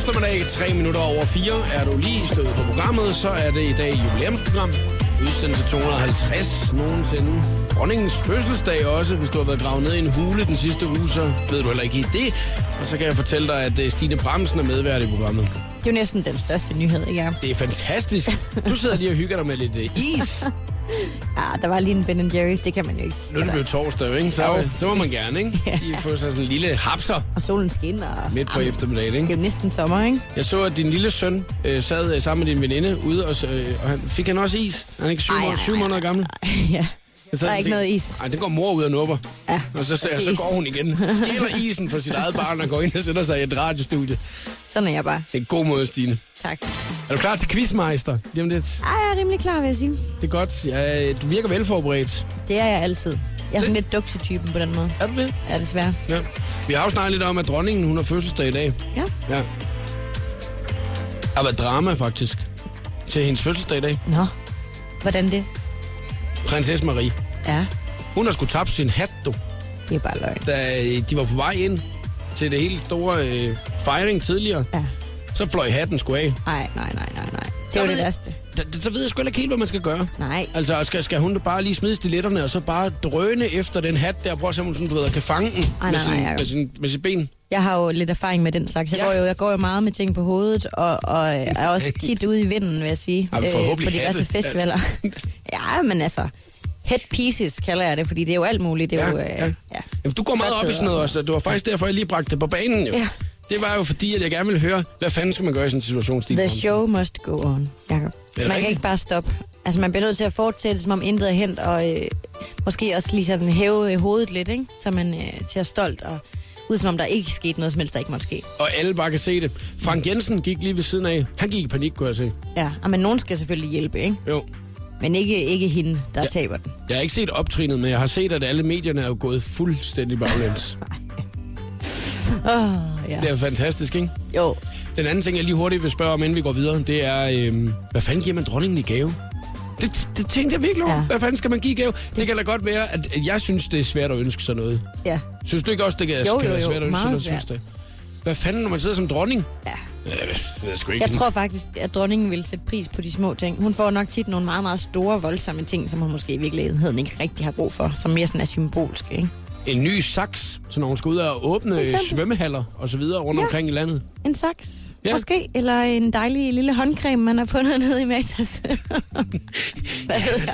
Eftermiddag, 3 minutter over 4. Er du lige stået på programmet, så er det i dag jubilæumsprogram. Udsendelse 250 nogensinde. Dronningens fødselsdag også. Hvis du har været gravet ned i en hule den sidste uge, så ved du heller ikke i det. Og så kan jeg fortælle dig, at øh, Stine Bramsen er medvært i programmet. Det er jo næsten den største nyhed, ikke? Det er fantastisk. Du sidder lige og hygger dig med lidt øh, is. Ja, der var lige en Ben Jerry's, det kan man jo ikke. Nu er det blevet torsdag, ikke? Så, Jo. så må man gerne, ikke? Lige få sig sådan en lille hapser Og solen skinner. Midt på eftermiddagen, Det ikke? er jo næsten sommer, ikke? Jeg så, at din lille søn øh, sad øh, sammen med din veninde ude, og, øh, og han, fik han også is? Han er ikke syv, Ej, måneder, ej, syv ej, måneder gammel? ja. Sad Der er ikke noget is. Ej, det går mor ud og nupper. Ja, Og så, så, så går hun igen. Stjæler isen fra sit eget barn og går ind og sætter sig i et radiostudie. Sådan er jeg bare. Det er en god måde, Stine. Tak. Er du klar til quizmeister? Om lidt. Ej, jeg er rimelig klar, vil jeg sige. Det er godt. Ja, du virker velforberedt. Det er jeg altid. Jeg er sådan lidt duksetypen på den måde. Er du det? Ja, desværre. Ja. Vi har jo snakket lidt om, at dronningen hun har fødselsdag i dag. Ja. Ja. Der har været drama, faktisk, til hendes fødselsdag i dag. Nå, hvordan det? Prinsesse Marie. Ja, Hun har skulle tabt sin hat, du. det er bare løgn. Da øh, de var på vej ind til det helt store øh, fejring tidligere, Ja. så fløj hatten sgu af. Ej, nej, nej, nej, nej. Det var det værste. Så ved jeg sgu ikke helt, hvad man skal gøre. Nej. Altså, skal, skal hun bare lige smide stiletterne, og så bare drøne efter den hat der? Prøv at se, om hun sådan, du ved, kan fange den Ej, med, nej, sin, nej, jeg- med, sin, med sit ben. Jeg har jo lidt erfaring med den slags. Jeg, Ja. går, jo, jeg går jo meget med ting på hovedet, og, og er også tit ude i vinden, vil jeg sige. Ej, forhåbentlig på diverse hatte. festivaler. ja, men altså, head pieces kalder jeg det, fordi det er jo alt muligt. Det er Ja, jo, øh, ja. ja. Jamen, du går meget op i sådan noget også, og det var faktisk derfor, jeg lige bragte det på banen jo. Ja. Det var jo fordi, at jeg gerne ville høre, hvad fanden skal man gøre i sådan en situation, Stine? The Bramsen? show must go on, Jacob. Man kan rigtigt? ikke bare stoppe. Altså, man bliver nødt til at fortsætte, som om intet er hent, og øh, måske også lige sådan hæve øh, hovedet lidt, ikke? Så man øh, ser stolt og ud som om der ikke skete noget som helst, der ikke måtte ske. Og alle bare kan se det. Frank Jensen gik lige ved siden af. Han gik i panik, kunne jeg se. Ja, og men nogen skal selvfølgelig hjælpe, ikke? Jo. Men ikke, ikke hende, der Ja. taber den. Jeg har ikke set optrinet, men jeg har set, at alle medierne er jo gået fuldstændig baglæns. Åh, ja. det er fantastisk, ikke? Jo, Den anden ting, jeg lige hurtigt vil spørge om, inden vi går videre, det er, øhm, hvad fanden giver man dronningen i gave? Det, det tænkte jeg virkelig over. Ja. Hvad fanden skal man give gave? Det kan da godt være, at jeg synes, det er svært at ønske sig noget. ja. Synes du ikke også, det kan, Jo, kan jo, være jo. svært at ønske sig noget? svært. synes du? Hvad fanden, når man sidder som dronning? ja. Ja, det er sgu ikke Jeg tror faktisk, at dronningen vil sætte pris på de små ting. Hun får nok tit nogle meget, meget store, voldsomme ting, som hun måske i virkeligheden ikke rigtig har brug for, som mere sådan er symbolske, ikke? en ny saks, så når hun skal ud og åbne eksempel. svømmehaller og så videre rundt Ja. omkring i landet. En saks, Ja. ja. måske, eller en dejlig lille håndcreme, man har fundet nede i Matas. Det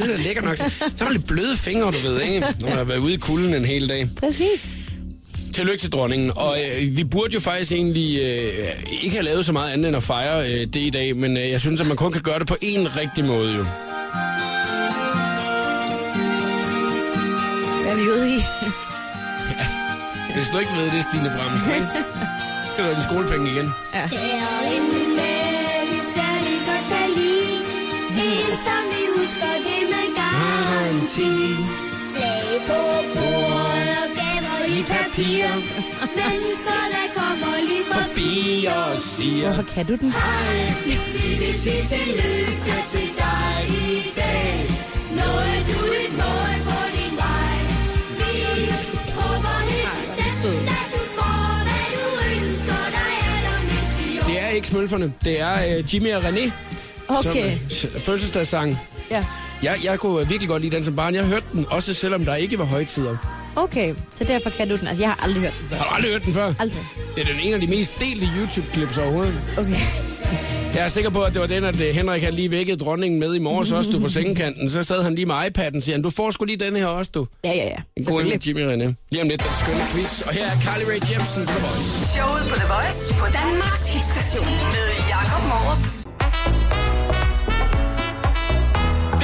er da lækkert nok. Så er man lidt bløde fingre, du ved, ikke? Når man har været ude i kulden en hel dag. Præcis. Tillykke til dronningen. Og øh, vi burde jo faktisk egentlig øh, ikke have lavet så meget andet end at fejre øh, det i dag, men øh, jeg synes, at man kun kan gøre det på en rigtig måde jo. Hvad er vi ude i? Hvis du ikke ved det, Stine Bramsen, ikke? Skal du have din skolepenge igen. Der piger Mennesker, der kommer lige forbi og siger... Hvorfor kan du den? Vi vil sige tillykke til dig i dag Nåede du et mål på din vej Vi håber helt bestemt, at du får, hvad du ønsker dig allermest i år Det er ikke smølferne. Det er øh, Jimmy og René. Okay. Som, øh, fødselsdagssang. Ja. Jeg, jeg kunne virkelig godt lide den som barn. Jeg hørte den, også selvom der ikke var højtider. Okay, så derfor kan du den. Altså, jeg har aldrig hørt den før. Har du aldrig hørt den før? Aldrig. Det er den en af de mest delte YouTube-clips overhovedet. Okay. Jeg er sikker på, at det var den, at øh, Henrik havde lige vækket dronningen med i morges også, du på sengekanten. Så sad han lige med iPad'en og siger, han, du får sgu lige den her også, du. Ja, ja, ja. En god med Jimmy René. Lige om lidt, den skønne quiz. Og her er Carly Rae Jepsen på The Voice. Showet på The Voice på Danmarks hitstation med Jakob Morup.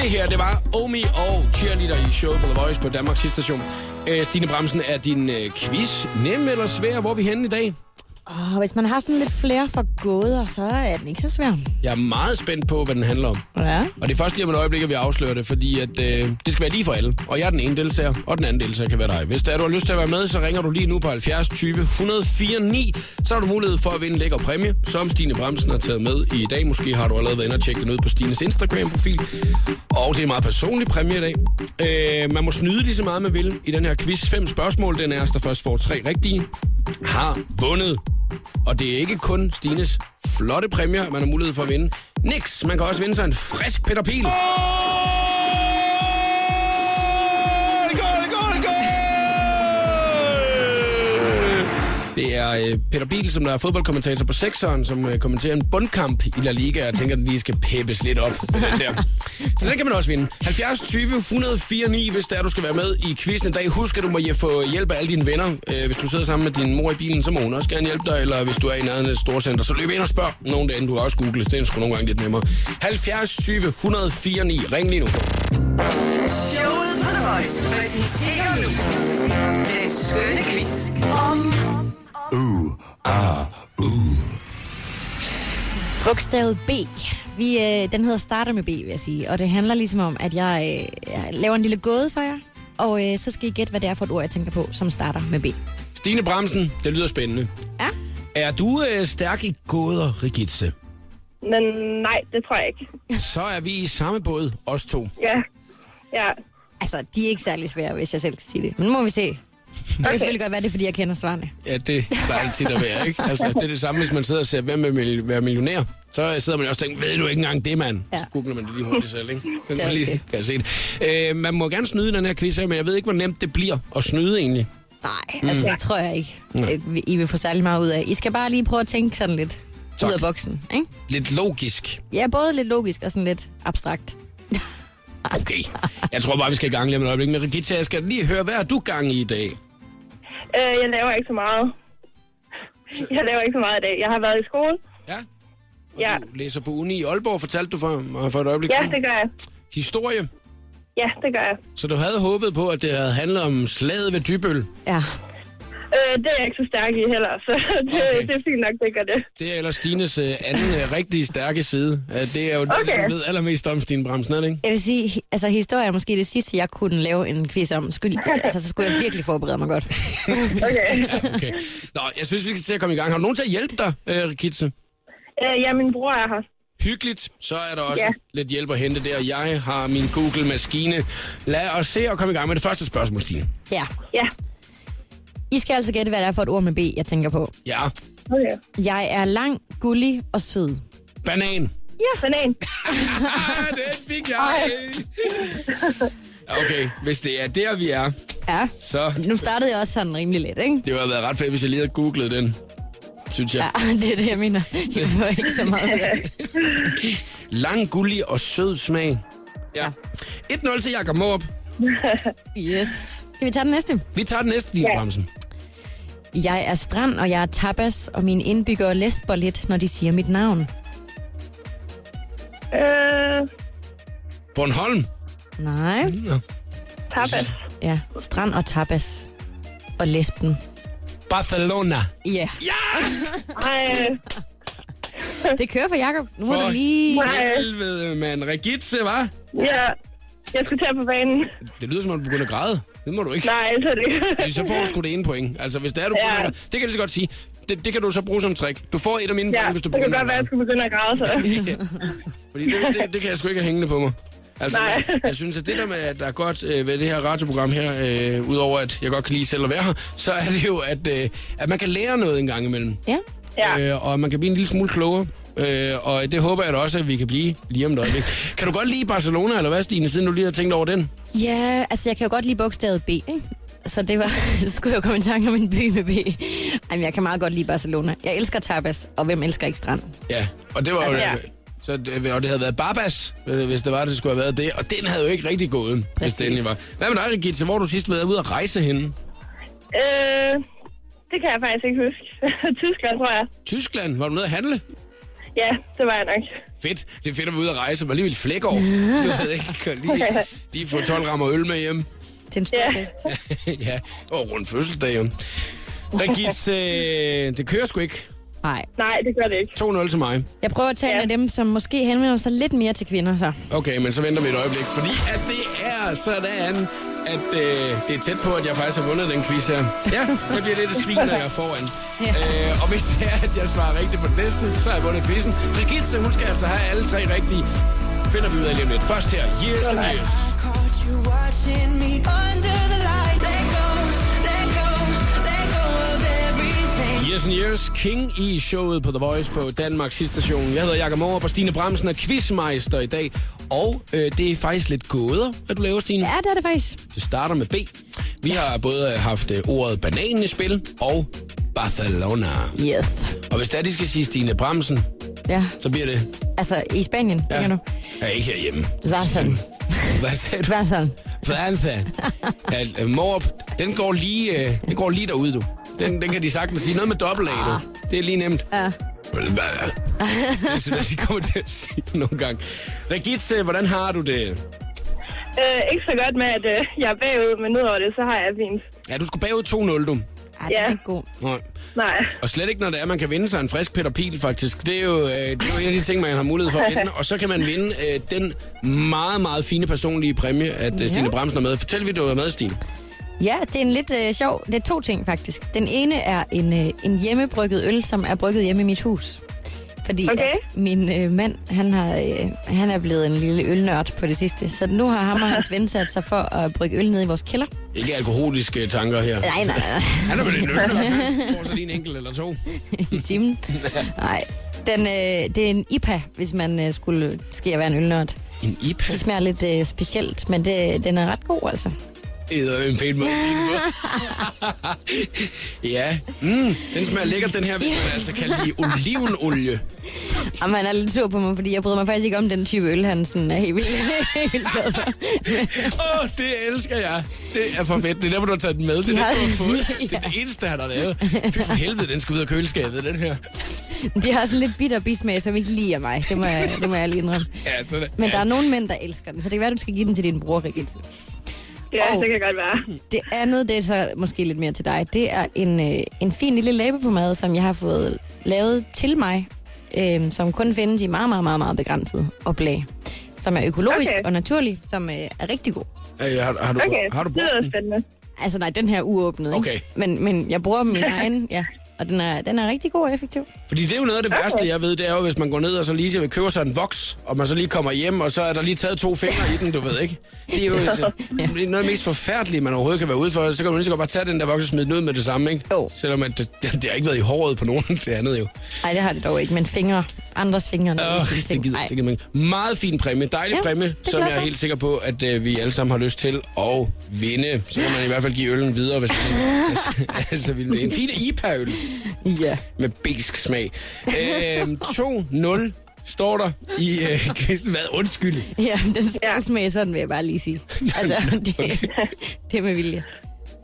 Det her, det var Omi og cheerleader i showet på The Voice på Danmarks station. Øh, Stine Bremsen, er din øh, quiz nem eller svær? Hvor er vi henne i dag? Oh, hvis man har sådan lidt flere for gåder, så er den ikke så svær. Jeg er meget spændt på, hvad den handler om. Ja. Og det er først lige om et øjeblik, at vi afslører det, fordi at, øh, det skal være lige for alle. Og jeg er den ene deltager, og den anden deltager kan være dig. Hvis der er, du har lyst til at være med, så ringer du lige nu på 70 20 104 9. Så har du mulighed for at vinde en lækker præmie, som Stine Bremsen har taget med i dag. Måske har du allerede været inde og tjekke den ud på Stines Instagram-profil. Og det er en meget personlig præmie i dag. Øh, man må snyde lige så meget, man vil i den her quiz. Fem spørgsmål, den er, der først får tre rigtige, har vundet. Og det er ikke kun Stines flotte præmier, man har mulighed for at vinde. Nix, man kan også vinde sig en frisk Peter Pil. Det er øh, Peter Biel, som der er fodboldkommentator på sekseren, som øh, kommenterer en bundkamp i La Liga. Jeg tænker, at den lige skal peppes lidt op med den der. Så den kan man også vinde. 70 20 104 9, hvis der du skal være med i quizzen i dag. Husk, at du må få hjælp af alle dine venner. Øh, hvis du sidder sammen med din mor i bilen, så må hun også gerne hjælpe dig. Eller hvis du er i nærheden af et storcenter, så løb ind og spørg nogen derinde. Du har også google. Det er sgu nogle gange lidt nemmere. 70 20 104 9. Ring lige nu. Showet på The Voice præsenterer nu den skønne quiz om Bogstavet B. Vi, øh, den hedder starter med B, vil jeg sige. Og det handler ligesom om, at jeg, øh, jeg laver en lille gåde for jer. Og øh, så skal I gætte, hvad det er for et ord, jeg tænker på, som starter med B. Stine Bremsen, det lyder spændende. Ja. Er du øh, stærk i gåder, Rigitze? Men nej, det tror jeg ikke. Så er vi i samme båd, os to. Ja, ja. Altså, de er ikke særlig svære, hvis jeg selv skal sige det. Men nu må vi se. Det kan selvfølgelig godt være, det er, fordi jeg kender svarene. Ja, det er altid at være, ikke? Altså, det er det samme, hvis man sidder og ser, hvem vil være millionær. Så sidder man også og tænker, ved du ikke engang det, mand? Ja. Så googler man det lige hurtigt selv, ikke? Så Det er kan, lige, rigtigt. kan jeg se det. Øh, man må gerne snyde den her quiz her, men jeg ved ikke, hvor nemt det bliver at snyde egentlig. Nej, altså, det tror jeg ikke, Nej. øh, I vil få særlig meget ud af. I skal bare lige prøve at tænke sådan lidt Tak. ud af boksen, ikke? Lidt logisk. Ja, både lidt logisk og sådan lidt abstrakt. Okay. Jeg tror bare, vi skal i gang lige om et øjeblik. Men Rigitza, jeg skal lige høre, hvad er du gang i i dag? Øh, jeg laver ikke så meget. Jeg laver ikke så meget i dag. Jeg har været i skole. Ja? Ja, Du læser på uni i Aalborg, fortalte du for mig for et øjeblik ja det gør jeg. Historie. Ja, det gør jeg. Så du havde håbet på, at det havde handlet om slaget ved Dybøl. Ja. Øh, det er jeg ikke så stærk i heller, så det, Okay. det er fint nok, det gør det. Det er ellers Stines øh, anden øh, rigtig stærke side. Øh, det er jo okay. det, du ved allermest om, Stine Bremsen, er det ikke? Jeg vil sige, altså historie er måske det sidste, jeg kunne lave en quiz om. Skyld, altså, så skulle jeg virkelig forberede mig godt. Okay. Okay. Nå, jeg synes, vi skal til at komme i gang. Har du nogen til at hjælpe dig, øh, Rikitse? øh, ja, min bror er her. Hyggeligt. Så er der også Ja. lidt hjælp at hente der. Jeg har min Google-maskine. Lad os se og komme i gang med det første spørgsmål, Stine. Ja. Ja, I skal altså gætte, hvad det er for et ord med B, jeg tænker på. Ja. okay. Jeg er lang, gullig og sød. Banan. Banan. Ah, den fik jeg. Okay, hvis det er der, vi er, Ja. så... Nu startede jeg også sådan rimelig let, ikke? Det have været ret fedt, hvis jeg lige havde googlet den. Synes jeg. Ja, det er det, jeg mener. Jeg får ikke så meget. det. Lang, gullig og sød smag. Ja. 1-0 til Jakob Måb. Yes. Skal vi tage den næste? Vi tager den næste, Stine Ja. Jeg er strand, og jeg er tapas, og mine indbyggere læsper lidt, når de siger mit navn. Øh, Bornholm. Nej. tapas. Ja, strand og tapas. Og lesben. Barcelona. Ja, Ja! Ej, det kører for Jacob. Nu må For du lige... Helvede, mand. Regitze, hva'? ja. Jeg skal tage på banen. Det lyder som om, du begynder at græde. Det må du ikke. Nej, altså det. Så får du sgu det ene point. Altså, hvis det er, du Ja. begynder at Det kan jeg lige så godt sige. Det, det kan du så bruge som trick. Du får et af mine Ja, point, hvis du det kan begynder godt være, at at jeg skulle begynde at græde, så. græde. Fordi det, det, det kan jeg sgu ikke have hængende på mig. Altså, Nej. jeg, jeg synes, at det der med, at der er godt øh, ved det her radioprogram her, øh, udover at jeg godt kan lide selv at være her, så er det jo, at, øh, at man kan lære noget en gang imellem. Ja. Ja. Øh, og man kan blive en lille smule klogere. Øh, og det håber jeg da også, at vi kan blive lige om et øjeblik. Kan du godt lide Barcelona, eller hvad, Stine, siden du lige har tænkt over den? Ja, altså jeg kan jo godt lide bogstavet B, ikke? Så det var, så skulle jeg jo komme i tanke om en by med B. Ej, men jeg kan meget godt lide Barcelona. Jeg elsker tapas, og hvem elsker ikke strand? Ja, og det var jo... Altså, ja. Så det, og det havde været Barbas, øh, hvis det var, det skulle have været det. Og den havde jo ikke rigtig gået, hvis Præcis. det endelig var. Hvad med dig, Rigitte? Hvor du sidst været ude at rejse henne? Øh, det kan jeg faktisk ikke huske. Tyskland, tror jeg. Tyskland? Var du nede at handle? Ja, det var jeg nok. Fedt. Det er fedt at være ude at rejse. Men alligevel flæk over. Du ved ikke. Lige, lige få 12 rammer øl med hjem. Til en stor Ja. fest. ja, og rundt fødselsdag jo. Rigitte, øh, det kører sgu ikke. Nej. Nej, det gør det ikke. 2-0 til mig. Jeg prøver at tage en Ja. af dem, som måske henvender sig lidt mere til kvinder, så. Okay, men så venter vi et øjeblik, fordi at det er sådan, at øh, det er tæt på, at jeg faktisk har vundet den quiz her. Ja, jeg bliver lidt svin, når jeg er foran. øh, og hvis det er, at jeg svarer rigtigt på den næste, så har jeg vundet quizzen. Rigitte, hun skal altså have alle tre rigtige. Finder vi ud af lige om lidt. Først her, Years and Years. Years and Years, King i showet på The Voice på Danmarks station. Jeg hedder Jakob Morup, og Stine Bremsen er quizmeister i dag. Og øh, det er faktisk lidt gåder, at du laver, Stine. Ja, det er det faktisk. Det starter med B. Vi har både haft øh, ordet banan i spil og Barcelona. Yes. Og hvis det er, de skal sige Stine Bremsen, Ja, så bliver det... altså i Spanien, ja. tænker du? Ja, ikke herhjemme. Sådan. Hvad sagde du? Sådan. Franza. Ja, øh, Morup, den går lige, øh, den går lige derude, du. Den, den kan de sagtens sige. Noget med dobbelt A, du. Det er lige nemt. Ja. Det synes jeg, de kommer til at sige nogle gange. Regitze, hvordan har du det? Øh, ikke så godt med, at øh, jeg er bagud, men udover det, så har jeg fint. Ja, du skal bagud 2-0, du. Ej, det er Ja. ikke god. Nej. Nej. Og slet ikke, når det er, man kan vinde sig en frisk Peter Pil, faktisk. Det er jo, øh, det er jo en af de ting, man har mulighed for at vinde. Og så kan man vinde øh, den meget, meget fine personlige præmie, at øh, Stine Bremsen er med. Fortæl, vi, du er med, Stine. Ja, det er en lidt øh, sjov. Det er to ting faktisk. Den ene er en, øh, en hjemmebrygget øl, som er brygget hjemme i mit hus. Fordi Okay. at min øh, mand, han, har, øh, han er blevet en lille ølnørd på det sidste. Så nu har ham og hans ven sat sig for at brygge øl ned i vores kælder. Ikke alkoholiske tanker her. Nej, nej, nej. Han er vel en øl, han får så lige en enkelt eller to. i timen. Nej, den, øh, det er en IPA, hvis man øh, skulle ske at være en ølnørd. En IPA? Det smager lidt øh, specielt, men det, den er ret god altså. Det er en pæn måde. ja, mm, den smager lækkert, den her, hvis man altså kan lide olivenolie. Jamen, han er lidt sur på mig, fordi jeg bryder mig faktisk ikke om den type øl, han sådan er helt vildt helt glad for. Åh, oh, det elsker jeg. Det er for fedt. Det er derfor, du har taget den med. Det er har- det, du har fået. Det er det eneste, han har lavet. Fy for helvede, den skal ud af køleskabet, den her. De har sådan lidt bitter bismag, som ikke liger mig. Det må jeg, det må jeg lige indrømme. Ja, så det. Men der er nogle mænd, der elsker den, så det kan være, du skal give den til din bror, Rigitte. Ja, Og- det kan godt være. Det andet, det er så måske lidt mere til dig. Det er en, øh, en fin lille læbepomade, som jeg har fået lavet til mig, øh, som kun findes i meget, meget, meget, meget begrænset oplag. Som er økologisk Okay. og naturlig, som øh, er rigtig god. Øh, har, har, du, Okay, har du det brugt lyder den? spændende. Altså nej, den her er uåbnet, ikke? Okay. Men, men jeg bruger min egen, ja. Og den er, den er rigtig god og effektiv. Fordi det er jo noget af det værste, jeg ved, det er jo, hvis man går ned og så lige vil købe sig en voks, og man så lige kommer hjem, og så er der lige taget to fingre i den, du ved ikke. Det er jo er noget af det mest forfærdelige, man overhovedet kan være ude for. Så kan man lige så godt bare tage den der voks og smide den ud med det samme, ikke? Jo. Selvom at det, det, det, har ikke været i håret på nogen det andet jo. Nej, det har det dog ikke, men fingre. Andres fingre. Oh, sine det gider, Ej. det gider man. Meget fin præmie. Dejlig Ja, præmie, er som jeg er helt sikker på, at øh, vi alle sammen har lyst til at vinde. Så kan man i hvert fald give øllen videre, hvis man altså, altså, vil. En fin IPA-øl Ja. med besk smag. Øhm, 2-0 står der i øh, kvisten. Hvad? Undskyld. Ja, den skal ja. smage sådan, vil jeg bare lige sige. Altså, det, det er med vilje.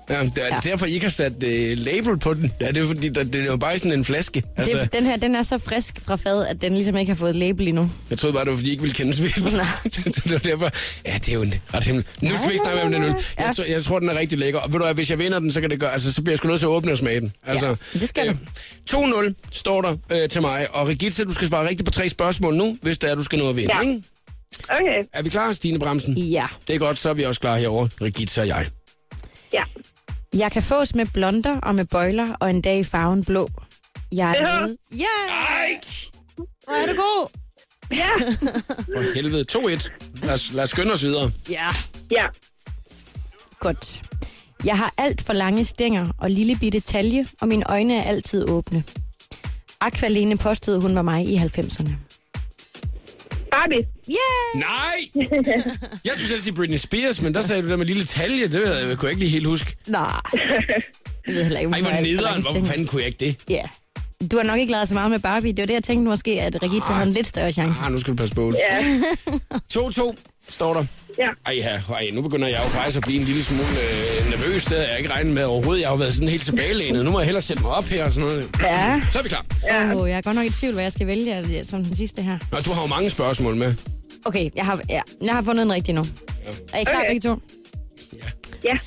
Ja, det er Ja. ja. derfor, I ikke har sat øh, label på den. Ja, det er fordi, der, det er jo bare sådan en flaske. Altså, Det, den her, den er så frisk fra fad, at den ligesom ikke har fået label endnu. jeg troede bare, det var fordi, I ikke ville kendes ved den. så det var derfor, ja, det er jo en ret himmel. Nu skal vi ikke snakke om den øl. Ja. Jeg, tror, jeg tror, den er rigtig lækker. Og ved du hvad, hvis jeg vinder den, så kan det gøre, altså, så bliver jeg sgu nødt til at åbne og smage den. Altså, Ja, det skal du. 2-0 står der øh, til mig. Og Regitze, du skal svare rigtigt på tre spørgsmål nu, hvis det er, du skal nå at vinde, Ja. ikke? Okay, Er vi klar, Stine Bremsen? Ja. Det er godt, så er vi også klar herovre, Regitza og jeg. ja. Jeg kan fås med blonder og med bøjler, og en dag i farven blå. Jeg er Ja. med. Ja! Ej! Hvor er du god! Ja, For helvede, 2-1. Lad os, lad os skynde os videre. Ja. ja. Godt. Jeg har alt for lange stænger og lille bitte talje, og mine øjne er altid åbne. Aqualene påstod, hun var mig i 90'erne. Barbie. Yeah! Nej! Jeg skulle selv sige Britney Spears, men der sagde du der med lille talje. Det ved jeg, jeg kunne jeg ikke lige helt huske. Nej. Jeg ved heller ikke, Ej, hvor nederen. Hvorfor fanden kunne jeg ikke det? Ja. Du har nok ikke lavet så meget med Barbie. Det var det, jeg tænkte måske, at Regita havde en lidt større chance. Ah, nu skal du passe på. Ja, 2-2 står der. ja. Ej, ja, ej, nu begynder jeg jo faktisk at blive en lille smule øh, nervøs. Det jeg ikke regnet med overhovedet. Jeg har jo været sådan helt tilbagelænet. Nu må jeg hellere sætte mig op her og sådan noget. Ja. Så er vi klar. Ja. Oh, jeg er godt nok i tvivl, hvad jeg skal vælge øh, som den sidste her. Nå, du har jo mange spørgsmål med. Okay, jeg har, ja, jeg har fundet en rigtig nu. Er I klar Okay. begge to? Ja,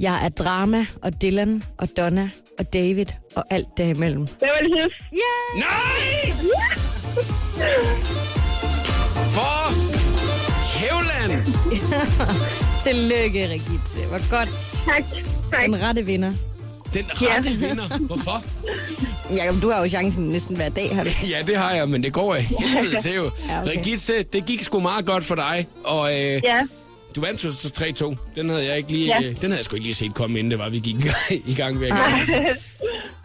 Jeg er drama og Dylan og Donna og David og alt derimellem. det var det sidste. Nej! For Kævland! Tillykke, Regitze. Hvor godt. Tak, tak. Den rette vinder. Den rette vinder. Hvorfor? Jakob, du har jo chancen næsten hver dag, har du? Ja, det har jeg, men det går af helvede til jo. Ja, okay. Regitze, det gik sgu meget godt for dig, og øh, Ja, du vandt jo så 3-2. Den havde jeg ikke lige, Ja. øh, den havde jeg sgu ikke lige set komme, inden det var, vi gik i gang- med at gøre.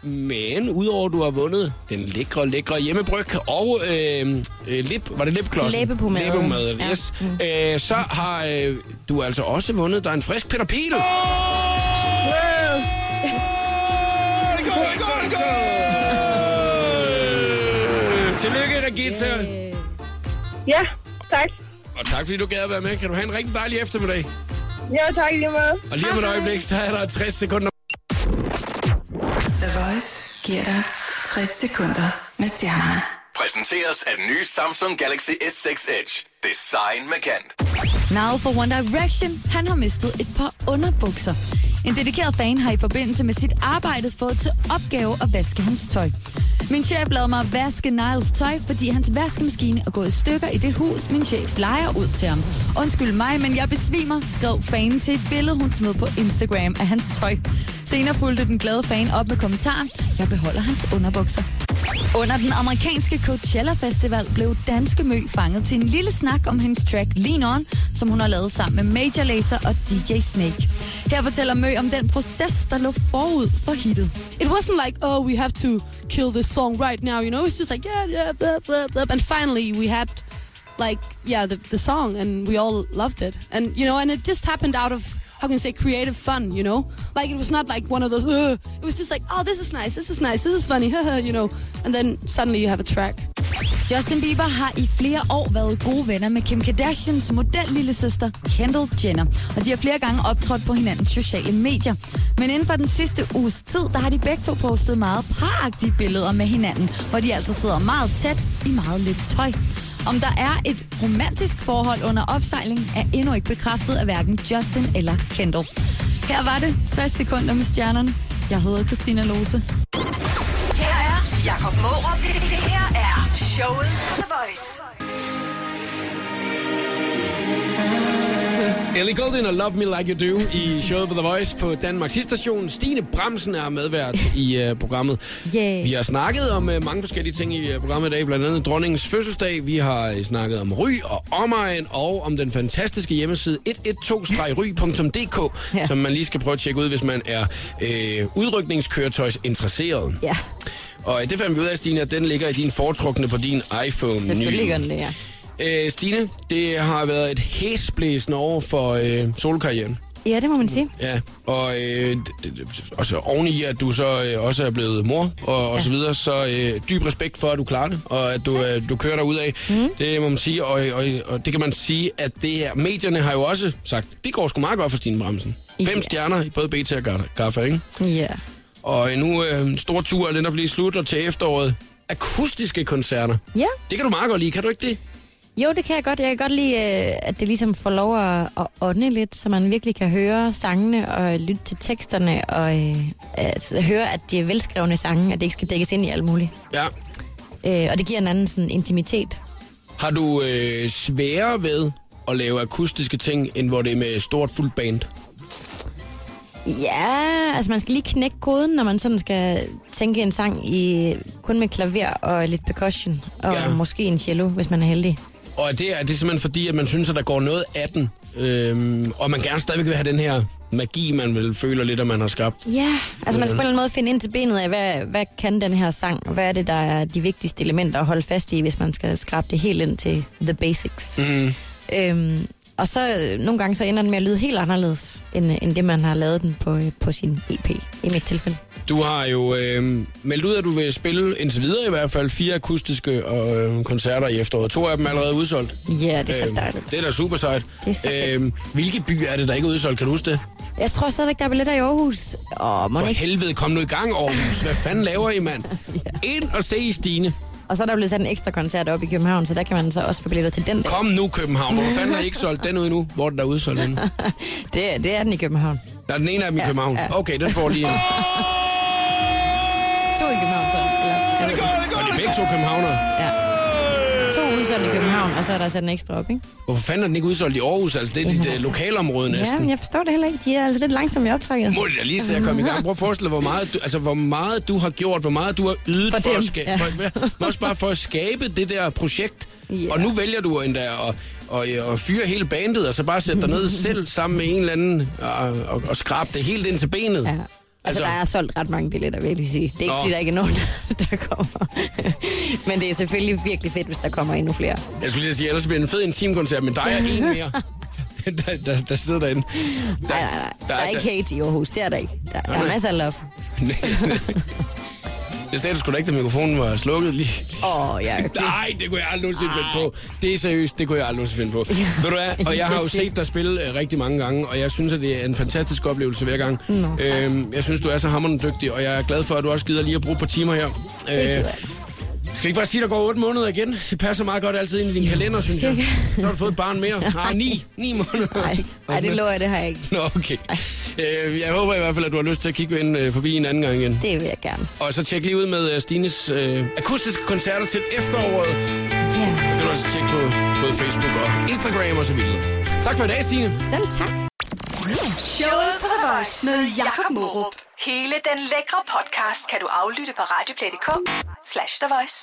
Men udover at du har vundet den lækre, lækre hjemmebryg og øh, øh, lip, var det lipklodsen? Læbepomade. Læbepomade, Ja. yes. Øh, så har øh, du altså også vundet dig en frisk Peter Pil. Tillykke, Regitze. ja, tak. Og tak fordi du gad at være med. Kan du have en rigtig dejlig eftermiddag. Ja, tak lige meget. Og lige om et øjeblik, så er der 60 sekunder. The Voice giver dig 60 sekunder med stjernerne. Præsenteres af den nye Samsung Galaxy S6 Edge. Design med kant. Now for One Direction, han har mistet et par underbukser. En dedikeret fan har i forbindelse med sit arbejde fået til opgave at vaske hans tøj. Min chef lavede mig vaske Niles tøj, fordi hans vaskemaskine er gået i stykker i det hus, min chef leger ud til ham. Undskyld mig, men jeg besvimer, skrev fanen til et billede, hun smed på Instagram af hans tøj. Senere fulgte den glade fan op med kommentaren, jeg beholder hans underbukser. Under den amerikanske Coachella Festival blev danske Mø fanget til en lille snak om hendes track Lean On, som hun har lavet sammen med Major Lazer og DJ Snake. Her fortæller Mø om den proces, der lå forud for hittet. It wasn't like, oh, we have to kill this song right now, you know? It's just like, yeah, yeah, blah, blah, blah. And finally, we had, like, yeah, the, the song, and we all loved it. And, you know, and it just happened out of, how can you say, creative fun, you know? Like, it was not like one of those, Ugh. it was just like, oh, this is nice, this is nice, this is funny, you know? And then suddenly you have a track. Justin Bieber har i flere år været gode venner med Kim Kardashians model lille søster Kendall Jenner, og de har flere gange optrådt på hinandens sociale medier. Men inden for den sidste uges tid, der har de begge to postet meget paragtige billeder med hinanden, hvor de altså sidder meget tæt i meget lidt tøj. Om der er et romantisk forhold under opsejling, er endnu ikke bekræftet af hverken Justin eller Kendall. Her var det 60 sekunder med stjernerne. Jeg hedder Christina Lose. Her er Jakob Mårup. Det, her er showet The Voice. Ellie Goulding og Love Me Like You Do i showet på The Voice på Danmarks station. Stine Bremsen er medvært i uh, programmet. Yeah. Vi har snakket om uh, mange forskellige ting i uh, programmet i dag, blandt andet dronningens fødselsdag. Vi har uh, snakket om ry og omegn, og om den fantastiske hjemmeside 112-ry.dk, Ja. som man lige skal prøve at tjekke ud, hvis man er uh, udrykningskøretøjs interesseret. Ja, Og uh, det fandt vi ud af, Stine, at den ligger i din foretrukne på din iPhone. selvfølgelig gør den det, ja. Øh, Stine, det har været et hæsblæsende år for øh, solkarrieren. Ja, det må man sige. Ja, og øh, d- også oven i, at du så øh, også er blevet mor og, og Ja. så videre, så øh, dyb respekt for, at du klarer det, og at du, øh, du kører dig ud af. Mm. Det må man sige, og, og, og det kan man sige, at det her, medierne har jo også sagt, det går sgu meget godt for Stine Bremsen. Fem stjerner i både BT og Gaffa- ikke? Ja. Og øh, nu øh, en stor tur er den at blive slut, og til efteråret akustiske koncerter. Ja, Det kan du meget godt lide, kan du ikke det? Jo, det kan jeg godt. Jeg kan godt lide, øh, at det ligesom får lov at, at ånde lidt, så man virkelig kan høre sangene og lytte til teksterne, og øh, altså, høre, at det er velskrevne sange, at det ikke skal dækkes ind i alt muligt. Ja, Øh, og det giver en anden sådan, intimitet Har du øh, sværere ved at lave akustiske ting, end hvor det er med stort fuldt band? Ja, altså man skal lige knække koden, når man sådan skal tænke en sang i kun med klaver og lidt percussion, og Ja. ja. måske en cello, hvis man er heldig. Og er det, er det simpelthen fordi, at man synes, at der går noget af den, øhm, og man gerne stadigvæk vil have den her magi, man vil føle lidt, at man har skabt? Ja, altså man skal på en eller anden måde finde ind til benet af, hvad, hvad kan den her sang, og hvad er det, der er de vigtigste elementer at holde fast i, hvis man skal skrabe det helt ind til the basics. Mm. Øhm, og så øh, nogle gange så ender den med at lyde helt anderledes, end, end det man har lavet den på, øh, på sin EP, i mit tilfælde. Du har jo øh, meldt ud, at du vil spille indtil videre i hvert fald fire akustiske og, øh, koncerter i efteråret. To af dem er allerede udsolgt. Ja, det er så Øhm, dejligt. Det er da super sejt. Det er så fedt. Øhm, hvilke byer er det, der ikke er udsolgt? Kan du huske det? Jeg tror stadigvæk, der er billetter i Aarhus. Åh, må For ikke? helvede, kom nu i gang, Aarhus. Hvad fanden laver I, mand? Ind og se i Stine. Og så er der blevet sat en ekstra koncert op i København, så der kan man så også få billetter til den dag. Kom nu, København. Hvor fanden har I ikke solgt den ud nu? Hvor er den der er udsolgt henne? Det, er- det er den i København. Der er den ene af dem i Ja, København. ja. Okay, den får lige en. I København, så. Eller, jeg ved ikke. Og det er begge to københavner. Ja. To udsolgt i København, og så er der sat en ekstra op, ikke? Hvorfor fanden er den ikke udsolgt i Aarhus? Altså, det er dit øh, altså. lokalområde Ja, næsten. men jeg forstår det heller ikke. De er altså lidt langsomme i optrækket. Må det da lige se at komme i gang. Prøv at forestille dig, hvor meget, du, altså, hvor meget du har gjort, hvor meget du har ydet For for, dem, at skabe, ja. for, men også bare for at skabe det der projekt. Ja. Og nu vælger du endda at, og, og fyre hele bandet, og så bare sætte dig ned selv sammen med en eller anden, og, og, og skrabe det helt ind til benet. Ja. Altså, Altså- der er solgt ret mange billetter, vil jeg lige sige. Det er ikke, Nå. fordi der ikke er nogen, der kommer. Men det er selvfølgelig virkelig fedt, hvis der kommer endnu flere. Jeg skulle lige sige, ellers bliver det en fed intimkoncert, men der er en mere, der, der, der sidder derinde. Der, Nej, nej, nej. Der er ikke hate i Aarhus. Det er der ikke. Der, der er masser af love. Jeg sagde du sgu da ikke, at mikrofonen var slukket lige. Åh, oh, ja. Det, Nej, det kunne jeg aldrig nogensinde finde på. Det er seriøst, det kunne jeg aldrig nogensinde finde på. Ved du hvad, og jeg har jo det- set dig spille øh, rigtig mange gange, og jeg synes, at det er en fantastisk oplevelse hver gang. Nå, tak. øhm, jeg synes, du er så hammerende dygtig, og jeg er glad for, at du også gider lige at bruge et par timer her. Øh, skal vi ikke bare sige, at der går 8 måneder igen? Det passer meget godt altid ind i din kalender, synes jeg. Nu har du fået et barn mere. Nej, 9, 9 måneder. Nej, det lover jeg, det har jeg ikke. Nå, okay. Øh, jeg håber i hvert fald, at du har lyst til at kigge ind øh, forbi en anden gang igen. Det vil jeg gerne. Og så tjek lige ud med øh, Stines øh, akustiske koncerter til efteråret. Ja. Det kan du også tjekke på både Facebook og Instagram og så videre. Tak for i dag, Stine. Selv tak. Showet på The Voice med Jakob Morup. Hele den lækre podcast kan du aflytte på radioplay.dk slash The Voice.